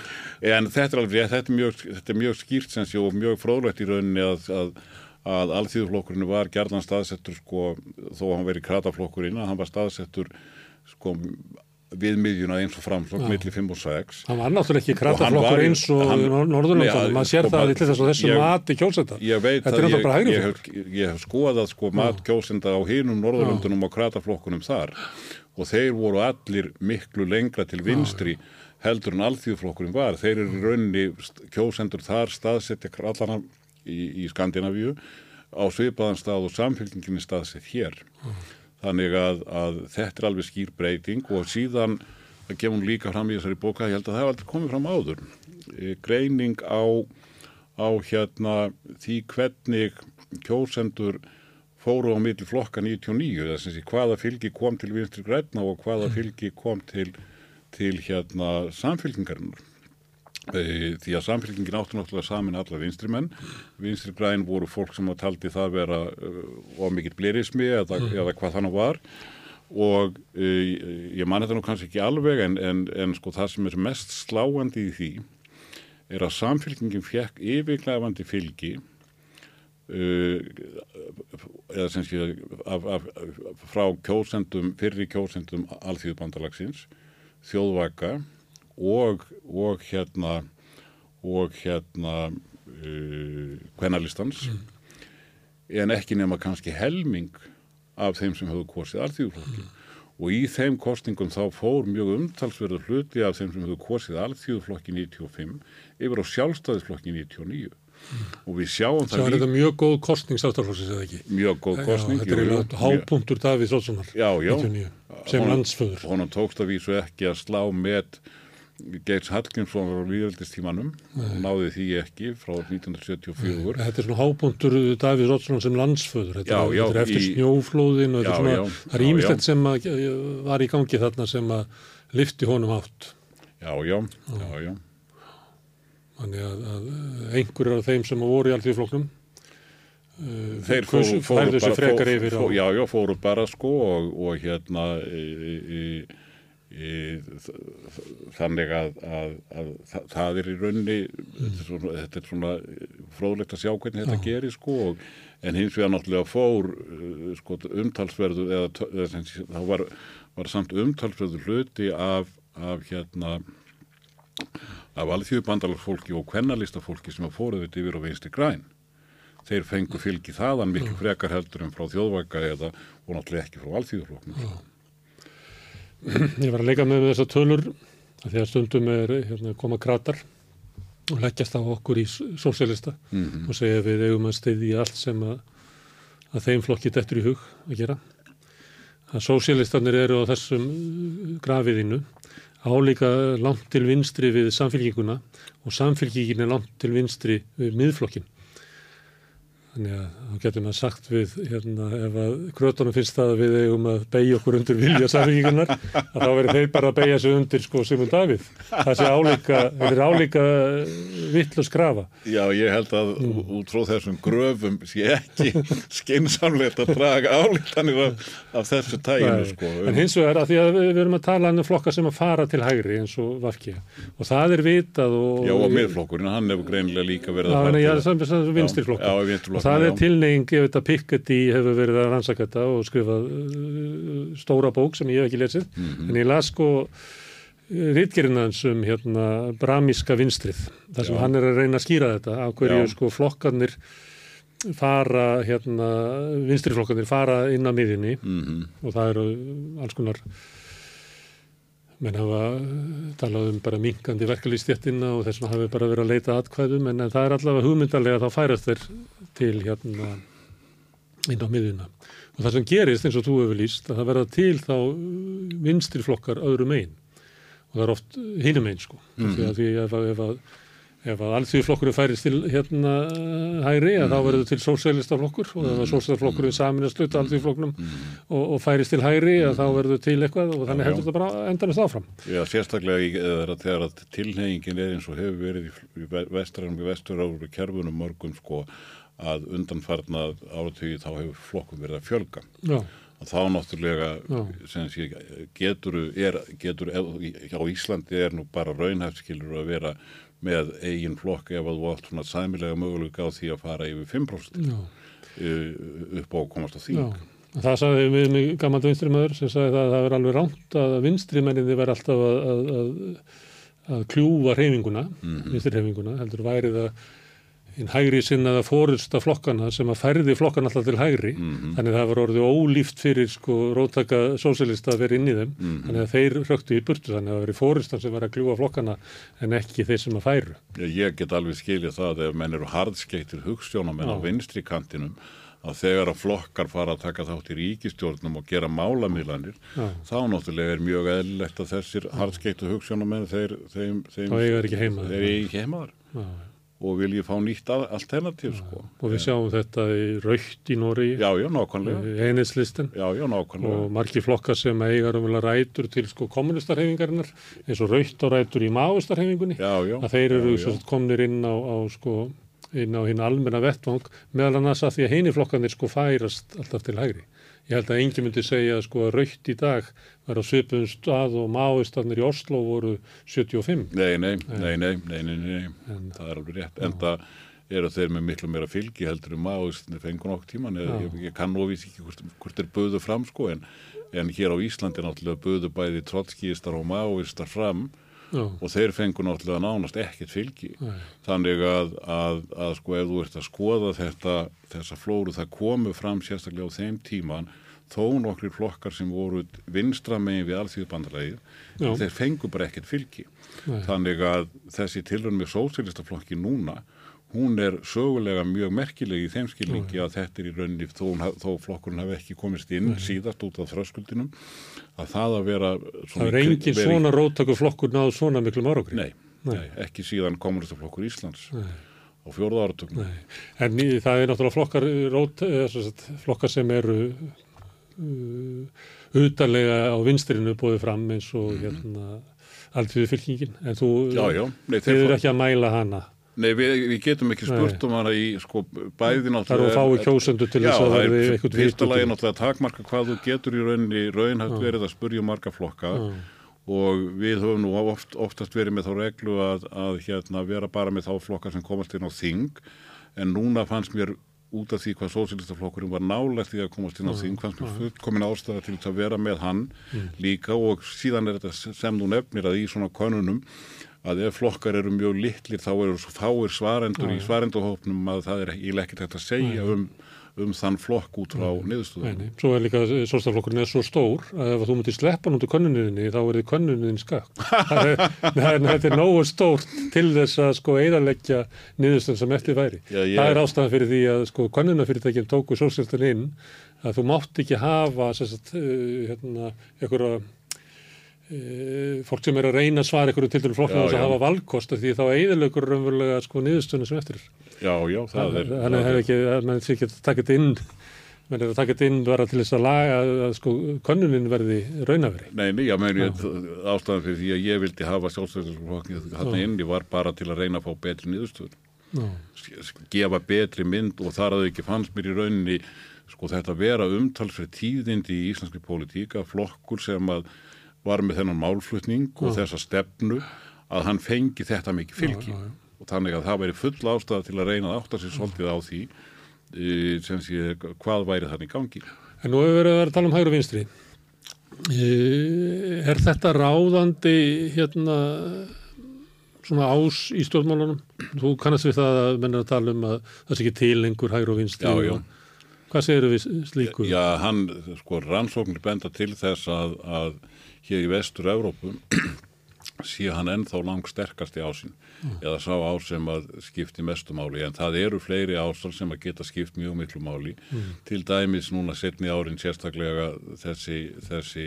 Já, já, já. en þetta er alveg, þetta er mjög, þetta er mjög skýrt sé og mjög fróðlegt í rauninni að, að, að alþýðuflokkurinn var gerðan staðsettur sko, þó að hann veri krataflokkurinn að hann var staðsettur sko við miðjuna eins og framslokk millir 5 og 6 hann var náttúrulega ekki krataflokkur eins og Norðurlöndan, maður sér sko, það í þessu mati kjósenda. ég veit að ég, ég, hef, ég hef skoðað sko mat kjósenda á hinum Norðurlöndunum og krataflokkunum þar. Og þeir voru allir miklu lengra til vinstri heldur en alþjóðflokkurinn var. Þeir eru í rauninni kjósendur þar staðsetja allana í, í Skandinavíu á svipaðan stað og samfélkinginni staðsett hér. Þannig að, að þetta er alveg skýr breyting og síðan að gefa hún líka fram í þessari bóka, ég held að það hef aldrei komið fram áður. E, greining á, á hérna því hvernig kjósendur fóru á milli flokka 99, þess að hvaða fylgi kom til vinstri græna og hvaða fylgi kom til, til hérna samfylgingarinnar. E, því að samfélgingin áttu náttúrulega samin alla vinstri menn. Vinstri græn voru fólk sem að taldi það vera uh, of mikill blerismi eða, eða hvað þannig var. Og uh, ég man þetta nú kannski ekki alveg en, en, en sko það sem er mest sláandi í því er að samfélgingin fekk yfirglæfandi fylgi uh, eða sem sé af, af, af, frá kjósendum fyrri kjósendum alþjóðbandalagsins þjóðvaka og, og hérna og hérna uh, kvennalistans mm. en ekki nema kannski helming af þeim sem hefðu kosið alþjóðflokki mm. og í þeim kostningum þá fór mjög umtalsverður hluti af þeim sem hefðu kosið alþjóðflokki 95 yfir á sjálfstæðisflokki 99 mm. Og við sjáum það líka. Þetta er mjög góð kostning státtarflokksins eða ekki? Mjög góð kostning. Já, þetta er eiginlega hápunktur Davíð Rótssonar 99 sem landsföður. Honum tókst að vísu ekki að slá með Geits Hallgrímsson var á líðveldistímanum og náði því ekki frá 1974. Þetta er svona hábúndur Davíð Rótsson sem landsföður, þetta, já, já, þetta er eftir í... snjóflóðin og já, svona, það er ímislegt sem að, var í gangi þarna sem að lifti honum átt. Já, já, já, já. Þannig að, að einhverjar af þeim sem voru í alltíðfloknum uh, þeir fóru, fóru bara fóru, fóru, já, já, fóru bara sko og, og hérna í, í þannig að, að, að, að það er í raunni mm. þetta er svona fróðlegt að sjá hvernig þetta Já. gerir sko og, en hins vegar náttúrulega fór sko, umtalsverðu eða, eða þá var, var samt umtalsverðu hluti af, af hérna af alþjóðu bandalagsfólki og kvennalistafólki sem að fóruð þetta yfir á vinstri græn. Þeir fengu fylgi þaðan miklu frekar heldur en frá þjóðvæka eða og náttúrulega ekki frá alþjóðufloknum ég var að leika með þessar tölur að því að stundum er hérna, koma kratar og leggjast á okkur í sósélista mm -hmm. og segja við eigum að steyði í allt sem að, að þeim flokki dettur í hug að gera. Að sósélistanir eru á þessum uh, grafiðinu álíka langt til vinstri við samfélkinguna og samfélkingin er langt til vinstri við miðflokkin Þannig að þá getur maður sagt við, hérna, ef að krötunum finnst það að við eigum að beigja okkur undir vilja samfélgingunar, að þá verður þeir bara að beigja sig undir sko Simon Davíð. Það sé álíka, það er álíka vittlu skrafa. Já, ég held að mm. út frá þessum gröfum sé ekki skinsamlegt að draga álítanir af, af þessu tæginu sko. En hins vegar að því að við, við erum að tala um flokka sem að fara til hægri eins og Vafki og það er vitað og... Já, og miðflokkurinn, hann hefur greinilega líka verið að fara til það er tilneying, ég veit að Piketty hefur verið að rannsaka þetta og skrifað uh, stóra bók sem ég hef ekki lesið mm -hmm. en ég las sko rítgerinans um hérna bramíska vinstrið, þar sem Já. hann er að reyna að skýra þetta, á hverju Já. sko flokkarnir fara hérna, vinstriflokkarnir fara inn á miðjunni mm -hmm. og það eru alls konar menn hafa talað um bara minkandi verkefliðstjettina og þess vegna hafi bara verið að leita atkvæðum en, það er allavega hugmyndarlega að þá færast þeir til hérna inn á miðuna. Og það sem gerist eins og þú hefur líst að það verða til þá vinstri flokkar öðrum einn og það er oft hinum einn sko. Mm -hmm. Því að því ef að, ef að ef að allþjóðflokkurinn færist til hérna hægri mm. þá verður til sósælistaflokkur og ef að sósælistaflokkurinn saminast sluta allþjóðflokknum mm. og, og færist til hægri mm. þá verður til eitthvað og þannig heldur þetta bara endanist áfram. Já, sérstaklega eða þegar að tilnefingin er eins og hefur verið í vestranum í vestur áru kerfunum mörgum sko að undanfarnað áratögi þá hefur flokkum verið að fjölga. Já og þá náttúrulega sé, getur, er, getur á Íslandi er nú bara raunhæfskilur að vera með eigin flokk ef að þú átt svona sæmilega möguleika á því að fara yfir 5% Já. upp á að komast á þing. Já. Það sagði við mig gammal vinstrimöður sem sagði það að það verði alveg ránt að vinstrimenninni verði alltaf að, að, að, að kljúfa hreyfinguna, mm -hmm. vinstrirheyfinguna, heldur værið að hinn hægri sinnaða fórulsta flokkana sem að færði flokkana alltaf til hægri. Þannig að það var orðið ólíft fyrir sko rótaka sósélista að vera inn í þeim. Þannig að þeir röktu í burtu þannig að það veri fórulstan sem var að kljúa flokkana en ekki þeir sem að færu. Ég, ég get alveg skilja það ef menn eru hardskeittir hugstjónamenn á Já. vinstri kantinum að þegar að flokkar fara að taka þátt í ríkistjórnum og gera málamiðlanir Já. þá náttúrulega er mjög eðlilegt að þessir hardskeittu hugstjónamenn þeir, þeim, þeim, þeir þeir ekki heima þar Já. og vilji fá nýtt al- alternativ sko. og við sjáum þetta í raukt í Nóri Já, já, nákvæmlega einislistin Já, já, nákvæmlega og margir flokkar sem eiga raunverulega rætur til sko kommunistarhefingarinnar eins og raukt og rætur í máistarhefingunni Já, já að þeir eru já, svo sagt komnir inn á, á sko inn á hinn almenna vettvang meðal annars að því að heini flokkanir sko færast alltaf til hægri. Ég held að engin myndi segja sko að raukt í dag var á svipum stað og máistafnir í Oslo voru 75. Nei, nei, nei, nei, nei, nei, nei. En- það er alveg rétt. En það eru þeir með miklu meira fylgi heldur um maður fengur nokk tíman. Ég, ég, kann ofið ekki hvort, hvort er buðu fram sko en, en hér á Íslandi er náttúrulega buðu bæði trotskíistar og maoistar fram Já, og þeir fengur náttúrulega nánast ekkert fylgi. Nei. Þannig að, að, að sko ef þú ert að skoða þetta, þessa flóru, það komu fram sérstaklega á þeim tíman þó nokkri flokkar sem voru vinstra megin við alþjóðbandalægið, Já. þeir fengu bara ekkert fylgi. Nei. Þannig að þessi tilhörn með sósélistaflokki núna, hún er sögulega mjög merkileg í þeim skilningi að þetta er í rauninni, þó, þó flokkurinn hafi ekki komist inn síðast út af þröskuldinum, að það að vera... það er engin svona róttakur flokkur náðu svona miklum árangri. Nei, nei, ekki síðan kommunistaflokkur Íslands Nei. á fjórða áratögnum. Nei. En í, það er náttúrulega flokkar, rót, sem sagt, flokkar sem eru uh, utarlega á vinstrinu búið fram eins og hérna alltíðu fylkingin. En þú. Já, já. Nei, þið þeir eru ekki að mæla hana. Nei, við, við getum ekki spurt um hana í sko bæði náttúrulega. Það eru fái kjósendur til þess að það er verði eitthvað Fyrsta lagi viðtökum. náttúrulega takmarka hvað þú getur í rauninni raunhætt verið að spurja marga flokka. Já. og við höfum nú oft, oftast verið með þá reglu að, að hérna, vera bara með þá flokka sem komast inn á þing. En núna fannst mér út af því hvað sósílistaflokkurinn var nálægt því að komast inn á þing fannst mér fullkomin ástæða til að vera með hann líka. Og síðan er þetta sem þú nefnir að í svona konunum að ef flokkar eru mjög litlir þá eru svo fáir svarendur í svarenduhópnum að það er eiginlega ekkert að segja um, um þann flokk út frá nei. Svo er líka sólstaflokkurinn er svo stór að ef þú myndir sleppa úr könnuninni þá er þið könnunin skakk. Er- þetta er nógu stórt til þess að sko eðalegja niðurstöðum sem eftir væri. Já, ég- Það er ástæðan fyrir því að sko könnunafyrirtækjum tóku sólstaflokkurinn inn að þú mátt ekki hafa sagt, uh, hérna, einhverja fólk sem er að reyna að svara einhverju til dælu þess að hafa valkost af því þá eðilegur raunverulega sko niðurstöðunum sem eftir er. Já, já, það er... Þannig það hefur er- ekki, að mann sé ekki að taka þetta inn, mann er að taka þetta inn bara til þess að laga að, að sko könnunin verði raunaveri. Nei, nei, já, menn, ástæðan fyrir því að ég vildi hafa sjálfstæðisflokkið þarna inni var bara til að reyna að fá betri niðurstöður. Já, Gefa betri mynd og þar að ekki fannst mér í rauninni sko þetta vera umtalsverð tíðindi í íslenski pólitík að flokkur sem að var með þennan málflutning og þessa stefnu að hann fengi þetta mikið fylgi já, já. og þannig að það væri full ástæða til að reyna að átta sér svolítið á því e, sem sé hvað væri þannig gangi. En nú hefur verið að tala um hægur og vinstri. Eh, Er þetta ráðandi hérna svona ás í stjórnmálunum? Þú kannast við það að menn er að tala um að það sé ekki til lengur hægur og vinstri. Já, já. Hvað segir við slíku? Já, hann, sko, rannsóknir benda til þess að, að hér í vestur Evrópu sé hann ennþá lang sterkasti ásinn eða sá ás sem að skipti mestu máli. En það eru fleiri ásar sem að geta skipt mjög miklu máli. Til dæmis núna setni árin sérstaklega þessi, þessi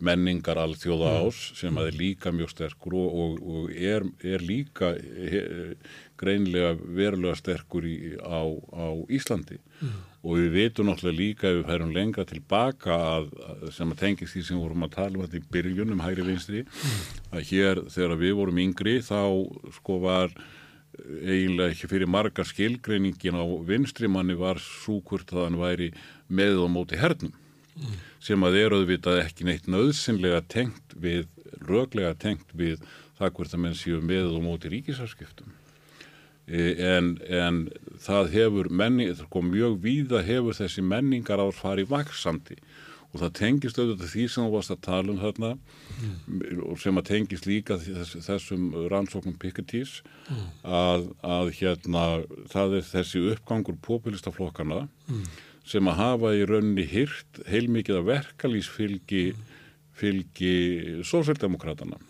menningar alþjóða ás sem að er líka mjög sterkur og, og, og er, er líka he, greinlega verulega sterkur í, á, á Íslandi og við veitum náttúrulega líka ef við færum lengra tilbaka að, sem að tengist því sem við vorum að tala um þetta í byrjun um hægri vinstri að hér þegar við vorum yngri þá sko var eiginlega ekki fyrir margar skilgreiningin á vinstri manni var súkvört að hann væri með og móti hernum sem að er auðvitað ekki neitt nöðsynlega tengt við, röglega tengt við það hvort að menn séu með og móti ríkisafskiptum. E, En, en það hefur menning, sko, mjög víða hefur þessi menningar ár farið vaksandi og það tengist auðvitað því sem þú varst að tala um þarna og sem að tengist líka þess, þessum rannsóknum Pikettís að, að hérna það er þessi uppgangur populistaflokkana sem að hafa í rauninni hyrt heilmikið að verkalýsfylgi fylgi sósildemokratana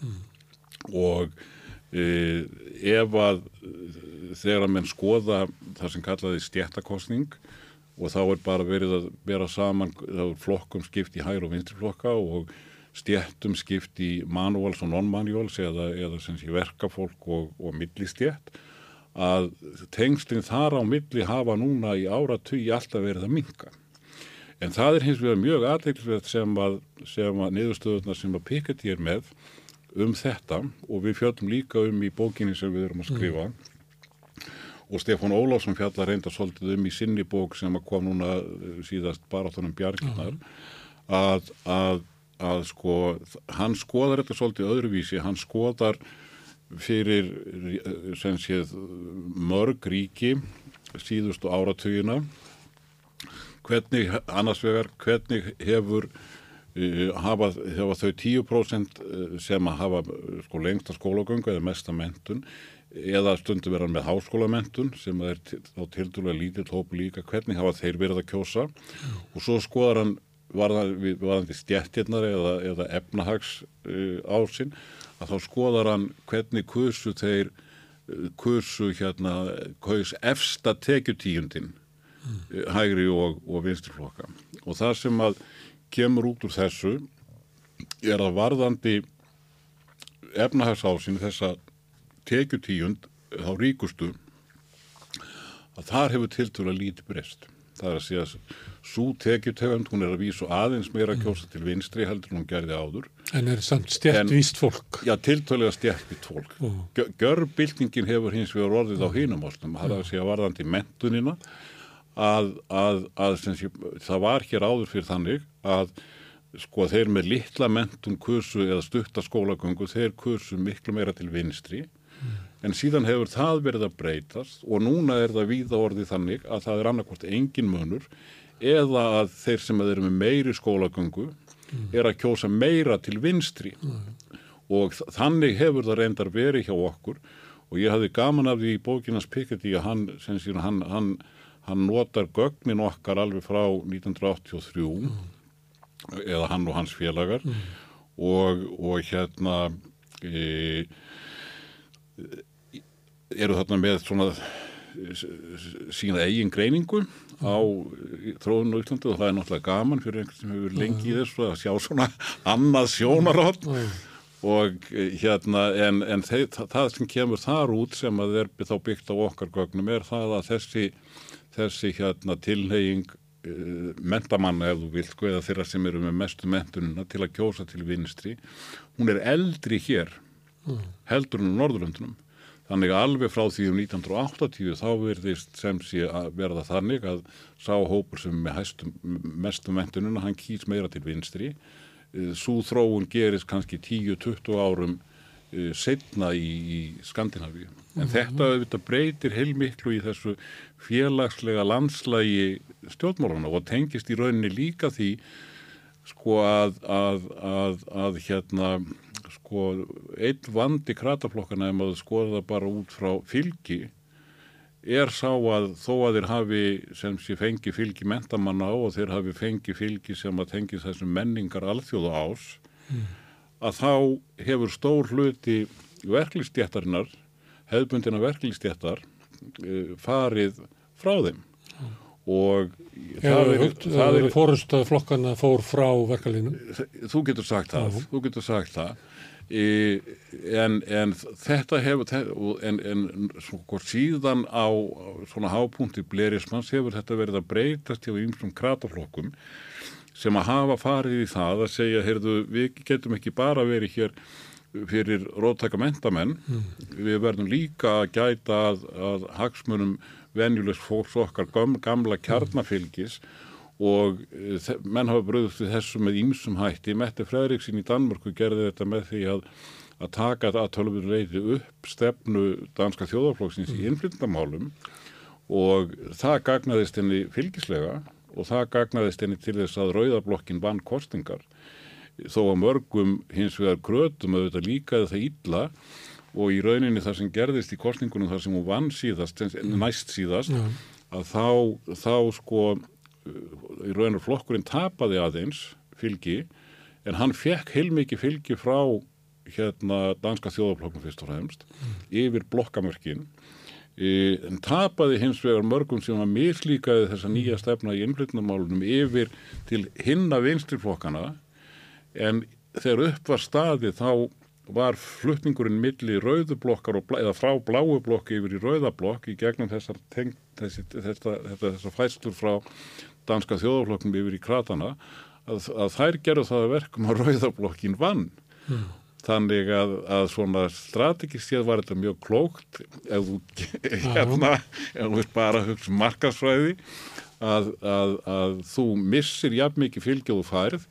og ef að þegar að menn skoða það sem kallaði stjættakostning og þá er bara verið að vera saman flokkum skipt í hægur og vinstri flokka og stjættum skipt í manuals og non-manuals eða, eða verkafólk og, og millistjætt að tengslinn þar á milli hafa núna í áratug alltaf verið að minka. En það er hins vegar mjög aðeinsverð sem að, að niðurstöðuna sem að Piketty er með um þetta og við fjöldum líka um í bókinni sem við erum að skrifa mm. og Stefán Óláfsson fjallar reynda svolítið um í sinni bók sem að kom núna eh, síðast baráttunum Bjarkinar mm. að, að, að sko hann skoðar þetta svolítið öðruvísi, hann skoðar fyrir sem séð mörg ríki síðustu áratugina hvernig annars vegar hvernig hefur uh, hafa, hafa þau 10% sem að hafa sko, lengsta skólagöngu eða mesta mentun eða stundu verðan með háskólamentun sem er þá tildulega lítill hópu líka hvernig hafa þeir verið að kjósa mm. og svo skoðar hann varðandi stjættirnar eða, eða efnahags uh, ásinn að þá skoðar hann hvernig kursu þeir kursu hérna kaus efsta tekjutíundin mm. hægri og, og vinsturflokka og það sem að kemur út úr þessu er að varðandi efnahagsásinu þessa tekjutíund þá ríkustu að þar hefur tiltur að líti breyst það er að segja að svo tekjutegund, hún er að vísu aðeins meira kjósa til vinstri heldur hún gerði áður. En er samt stjættvíst fólk? Já, tiltölega stjættvíst fólk. Oh. Görbildingin hefur hins vegar orðið á hínumástum, það er að segja varðandi mentunina að, að, að sé, það var hér áður fyrir þannig að sko þeir með litla mentun kursu eða stuttaskólagöngu, þeir kursu miklu meira til vinstri mm. En síðan hefur það verið að breytast og núna er það víða orðið þannig að það er annarkvæmt engin munur eða að þeir sem eru með meiri skólagöngu mm. er að kjósa meira til vinstri mm. og þannig hefur það reyndar verið hjá okkur og ég hafði gaman af því í bókinans Piketty að hann, hann, hann, hann notar gögnin okkar alveg frá 1983 mm. eða hann og hans félagar mm. og, og hérna e, eru þarna með svona sína eigin greiningu á þróðun og Íslandi og það er náttúrulega gaman fyrir einhvern sem hefur lengi í þessu að sjá svona annað sjónarótt og eh, hérna en, en þeir, það sem kemur þar út sem að er þá byggt á okkar gögnum er það að þessi, þessi hérna tilheying uh, mentamanna ef þú vilt sko eða þeirra sem eru með mestu mentununa til að kjósa til vinstri hún er eldri hér heldur hún á Norðurlöndunum Þannig að alveg frá því um 1980 þá verðist sem sé að verða þannig að sá hópur sem með hæstum, mestum mentununa, hann kýrs meira til vinstri. Eh, Svo þróun gerist kannski 10-20 árum eh, setna í, í Skandinavíu. En mm -hmm. þetta auðvitað breytir heilmiklu í þessu félagslega landslægi stjórnmálana og tengist í rauninni líka því sko að, að, að, að hérna sko einn vandi krataflokkana ef maður skoða bara út frá fylgi er sá að þó að þeir hafi sem sé fengi fylgi mentamanna á og þeir hafi fengi fylgi sem að tengi þessum menningar alþjóða ás mm. Að þá hefur stór hluti verklistjættarinnar hefðbundina verklistjættar uh, farið frá þeim. Og það er, það er fórust að flokkana fór frá verkalínum þú getur sagt það, þú getur sagt það. En, en þetta hefur en, en svo síðan á svona hápunkti blerismans hefur þetta verið að breytast hjá einsum krataflokkum sem að hafa farið í það að segja heyrðu, við getum ekki bara verið hér fyrir róttæka mentamenn mm. við verðum líka að gæta að, að hagsmunum venjulegs fólks okkar gamla kjarnafylgis mm og eh, menn hafa bröðust við þessu með ímsum hætti. Mette Fredriksson í Danmörku gerði þetta með því að, að taka þetta að tölvur reyði upp stefnu danska þjóðarflokksins mm. í innflyndamálum og það gagnaðist henni fylgislega og það gagnaðist henni til þess að rauðablokkin vann kostingar þó að mörgum hins vegar krötum auðvitað líkaði það illa og í rauninni það sem gerðist í kostningunum þar sem hún vann síðast, næst síðast Já. að þá, þá sko í rauninni flokkurinn tapaði aðeins fylgi en hann fekk heilmikið fylgi frá hérna danska þjóðaflokkum fyrst og fremst yfir blokkamörkin. e, en tapaði hins vegar mörgum sem að mislíkaði þessa nýja stefna í innflytnumálunum yfir til hinna vinstriflokkana en þegar upp var staði þá var flutningurinn milli rauðublokkar eða frá bláu blokki yfir í rauðablokk í gegnum þessar, teng, þessi, þetta, þetta, þessar fæstur frá danska þjóðaflokknum yfir í kratana að, að þær gerðu það að verkum að rauðablokkin vann þannig að, að svona strategist séð var þetta mjög klókt. Ef þú hérna, ef þú bara að hugsa um markasfræði að, að, að þú missir jafn mikið fylgjóðu færð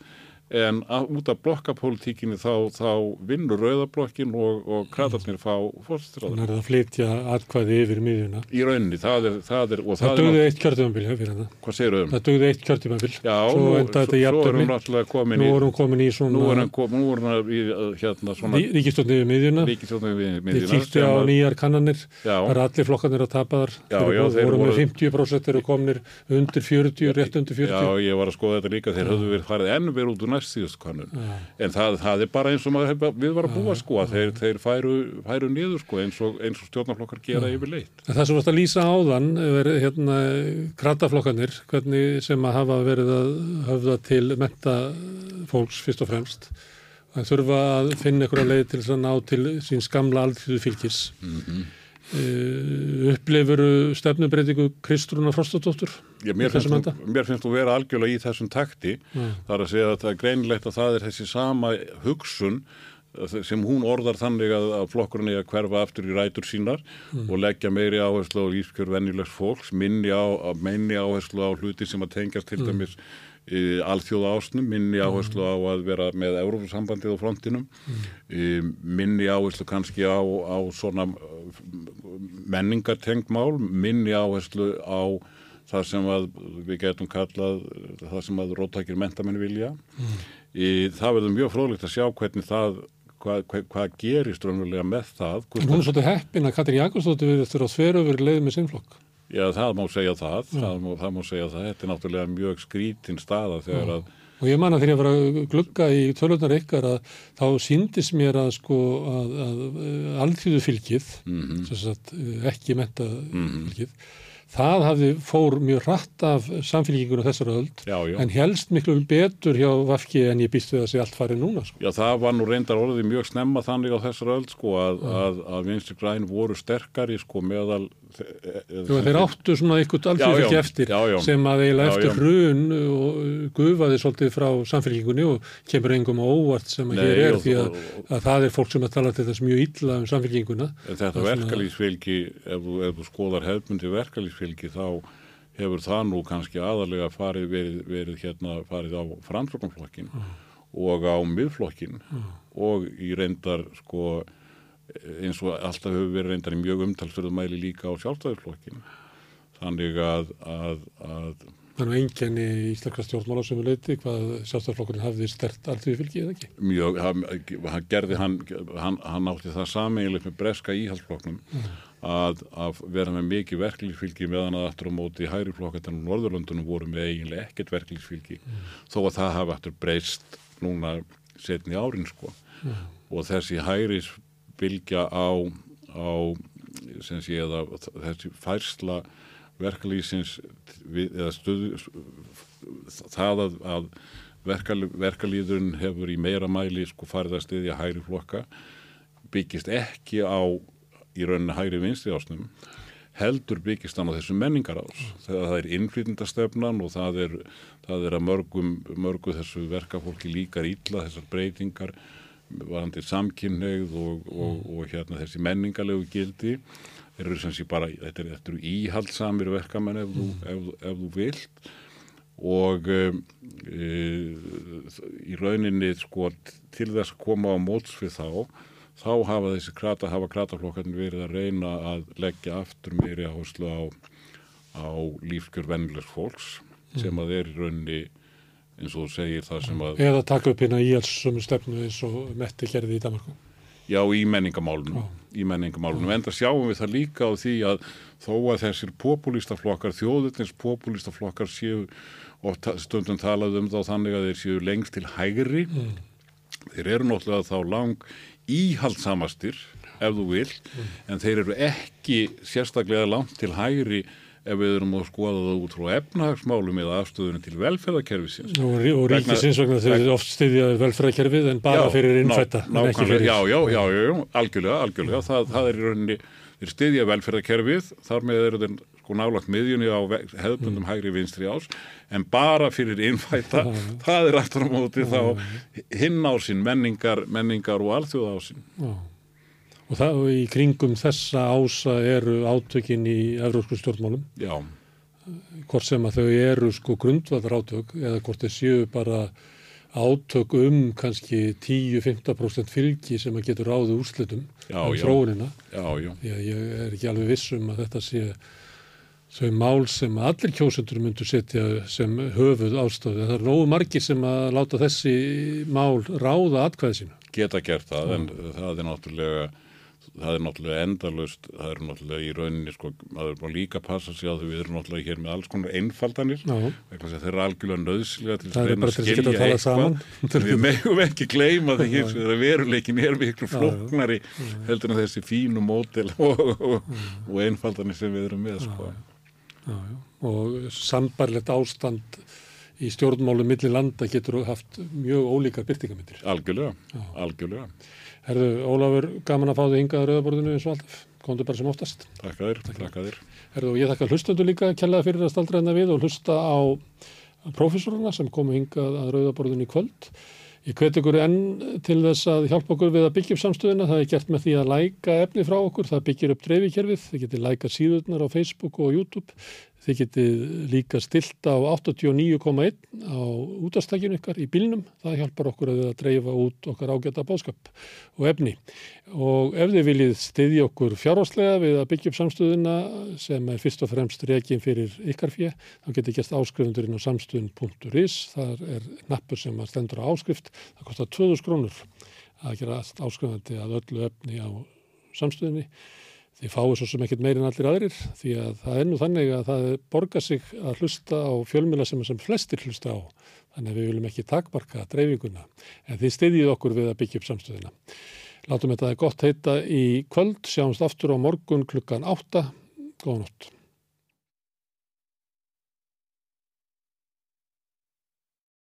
en að, út af blokkapólitíkinni þá, þá vinnur rauðablokkin og, og kratarnir fá fórstráður Þannig er það að flytja atkvæði yfir miðjuna. í rauninni, það er, það er Það það, dugði er, eitt kjörtímabil hjá fyrir það. hvað segir um? Það dugði eitt kjörtímabil. Já, svo nú, svo, jafntöfni. við náttúrulega komin Nú í erum komin í svona er nú er hann í uh, hérna svona ríkistjóðni yfir miðjuna. ríkistjóðnum við Ég miðjuna kíkti sem á að- nýjar kannanir. Já. Það er allir flokkarnir að tapa þar. Já, Þeir já, þeir voru með voru- 50% eru komnir undir 40, rétt undir 40. Já, ég var að skoða þetta líka, þeir höfðu verið farið enn næst síðust kannun. En það, það er bara eins og maður, við varum að búa sko, að þeir, þeir færu, færu niður sko, eins og, eins og stjórnarflokkar gera yfirleitt. En Það sem varst að lýsa áðan er hérna krataflokkanir, hvernig sem að hafa verið að höfða til menta fólks fyrst og fremst. Það þurfa að finna einhverja leið til að ná til síns gamla aldrei fylgis. Mm Mhm. upplifuru stefnubreitingu Kristrúna Frostadóttur? Já, mér, mér finnst þú vera algjörlega í þessum takti, það er að segja að það er greinilegt að það er þessi sama hugsun eh, sem hún orðar þannig að, að flokkurinn er að hverfa aftur í rætur sínar og leggja meiri áherslu á lífskjör venjulegs fólks, minni, á, minni áherslu á hluti sem að tengjast til dæmis e, alþjóða ásnum, minni áherslu á að vera með Eurófusambandið á frontinum, e, minni áherslu kannski á, á svona menningartengt mál, minni áherslu á það sem að við getum kallað það sem að róttakir mentamenn vilja. Í, það verður mjög fróðlegt að sjá hvernig það hvað, hvað, hvað gerist raunverulega með það. Hún er svolítið heppin að Katrín Jakobsdóttir verið eftir að þveru verið leið með sinnflokk. Já, það má segja það, það, má, það má segja það, þetta er náttúrulega mjög skrítin staða þegar að, Og ég man að þegar ég var að glugga í tölvöldnar ykkar að þá síndist mér að sko að, að alþjóðu fylgið, Mhm. sem sagt ekki menta fylgið, það hafði fór mjög rætt af samfélkingunum þessara öld já, já. en helst miklu betur hjá Vafki en ég býst við að sé allt farið núna sko. Já, það var nú reyndar orðið mjög snemma þannig á þessar öll sko að, að, að vinstri græn voru sterkari sko meðal Jú, þeir áttu svona fylgi já, eftir já, já. sem að eiginlega eftir hrun og gufaði svolítið frá samfélkingunni og kemur engum á óvart sem að Nei, hér er því að, að það er fólk sem að tala til þess mjög illa um samfélkinguna þetta er verkalýsfylgi, ef, þú- ef þú skoðar hefbundi verkalýsfylgi þá hefur það nú kannski aðalega farið, verið, verið hérna, farið á framsóknarflokkin og á miðflokkin og í reyndar sko eins og alltaf hefur verið reyndar í mjög umtalsverðu mæli líka á sjálfstæðisflokkin. Þannig að, að, að þannig að enginni í íslenska stjórnmála sem við leiti hvað sjálfstæðarflokkurinn hafði stert alþjóðu fylgi eða ekki? Mjög, hann, gerði, hann, hann, hann átti það sameiginlega með breska íhaldsflokknum að, að vera með mikið verklýsfylgi meðan að aftur á móti hægri flokkarnir á Norðurlöndunum voru með eiginlega ekkert verklýsfylgi þó að það hafi aftur breyst núna setni árin sko. Og þessi hægris fylgja á, á sé eða þessi færsla verkalýsins það að, að verkal, verkalýðurinn hefur í meira mæli sko farið að styðja hægri flokka byggist ekki á í rauninni hægri vinstri ásnum heldur byggist hann á þessu menningarás. Þegar það er innflytindastefnan og það er, það er að mörgum, mörgu þessu verkafólki líkar illa þessar breytingar varandi samkynneigð og, og, og hérna þessi menningarlegu gildi eru sem sé bara, þetta er, eru íhaldsamir verkamenn ef, þú, ef, ef þú vilt. Og um, e, í rauninni sko til þess að koma á móts við þá þá hafa þessi krata, hafa krataflokkarnir verið að reyna að leggja aftur meiri áherslu á, á lífskjör vennilegs fólks sem að er í rauninni eins og segir það sem að Eða taka upp hérna í alls sömu stefnu eins og Metti gerði í Danmarku. Já, í menningamálunum, í menningamálunum, en það sjáum við það líka á því að þó að þessir populistaflokkar, þjóðutins populistaflokkar séu og stundum talað um þá þannig að þeir séu lengst til hægri, þeir eru náttúrulega þá lang íhaldsamastir, ef þú vil, en þeir eru ekki sérstaklega langt til hægri ef við erum að skoða það út frá efnahagsmálum eða afstöðunum til velferðarkerfisins. Og, Vegna- ríkisins vegna þeir oft styðja velferðarkerfið en bara Já, fyrir ná- innfætta. nákvæmlega, fyrir- Já, já, já, já, algjörlega, algjörlega. Það, það er í rauninni, þeir styðja velferðarkerfið, þar með eru þeir sko nálagt miðjunni á hefðbundum hægri vinstri ás, en bara fyrir innfætta, það er aftur á móti þá hinn á sinn menningar, menningar og alþjóða á sinn. Já. Og það í kringum þessa ása eru átökin í evrósku stjórnmálum, Já, hvort sem að þau eru sko grundvallar átök eða hvort þau séu bara átök um kannski 10-15% fylgi sem að getur ráðið úrslitum Já, um já. þróunina. já, já, að ég er ekki alveg viss um að þetta sé þau mál sem allir kjósendur myndu setja sem höfuð ástöðu. Það er nógu margir sem að láta þessi mál ráða atkvæði sínu. geta gert það, en það er náttúrulega það er náttúrulega endalust það er náttúrulega í rauninni sko, það er bara líka að passa sig að við erum náttúrulega hér með alls konar einfaldanir. Að þeir eru algjörlega nöðslega til að reyna að skilja eitthvað. Við megum ekki gleyma því vegar að veruleikin er miklu flóknari heldur en þessi fínu mótel og, og, og einfaldanir sem við erum með sko. Já, já. Og sambarlegt ástand í stjórnmálum milli landa getur haft mjög ólíkar byrtingamindir. algjörlega, algjörlega Herðu, Ólafur, gaman að fá þig hingað að rauðaborðinu eins og alltaf. Komdu bara sem oftast. Takka þér, takka þér Herðu, og ég þakka hlustendur líka kjallaði fyrir að staldra hérna við og hlusta á prófessoruna sem komu hingað að rauðaborðinu í kvöld. Ég hveti ykkur enn til þess að hjálpa okkur við að byggja upp samstöðuna. Það er gert með því að læka efni frá okkur. Það byggir upp dreifikerfið. Þið getið læka síðurnar á Facebook og YouTube. Þið getið líka stilt á 89,1 á útastækjun ykkar í bílnum. Það hjálpar okkur að við að dreifa út okkar ágæta bóðskap og efni. Og ef þið viljið styðja okkur fjárháslega við að byggja upp samstöðuna sem er fyrst og fremst rekin fyrir ykkar fjö, þá getið gert áskrifundurinn á samstöðun.is. Það er nappur sem stendur á áskrift. Það kostar 2000 krónur að gera áskrifandi að öllu efni á samstöðinni. Þið fáið svo sem ekkert meirinn allir aðrir því að það er nú þannig að það borgar sig að hlusta á fjölmjöla sem, sem flestir hlusta á. Þannig að við viljum ekki takmarka dreifinguna en þið styðjið okkur við að byggja upp samstöðina. Látum þetta gott heita í kvöld, sjáumst aftur á morgun klukkan 8. Góða nótt.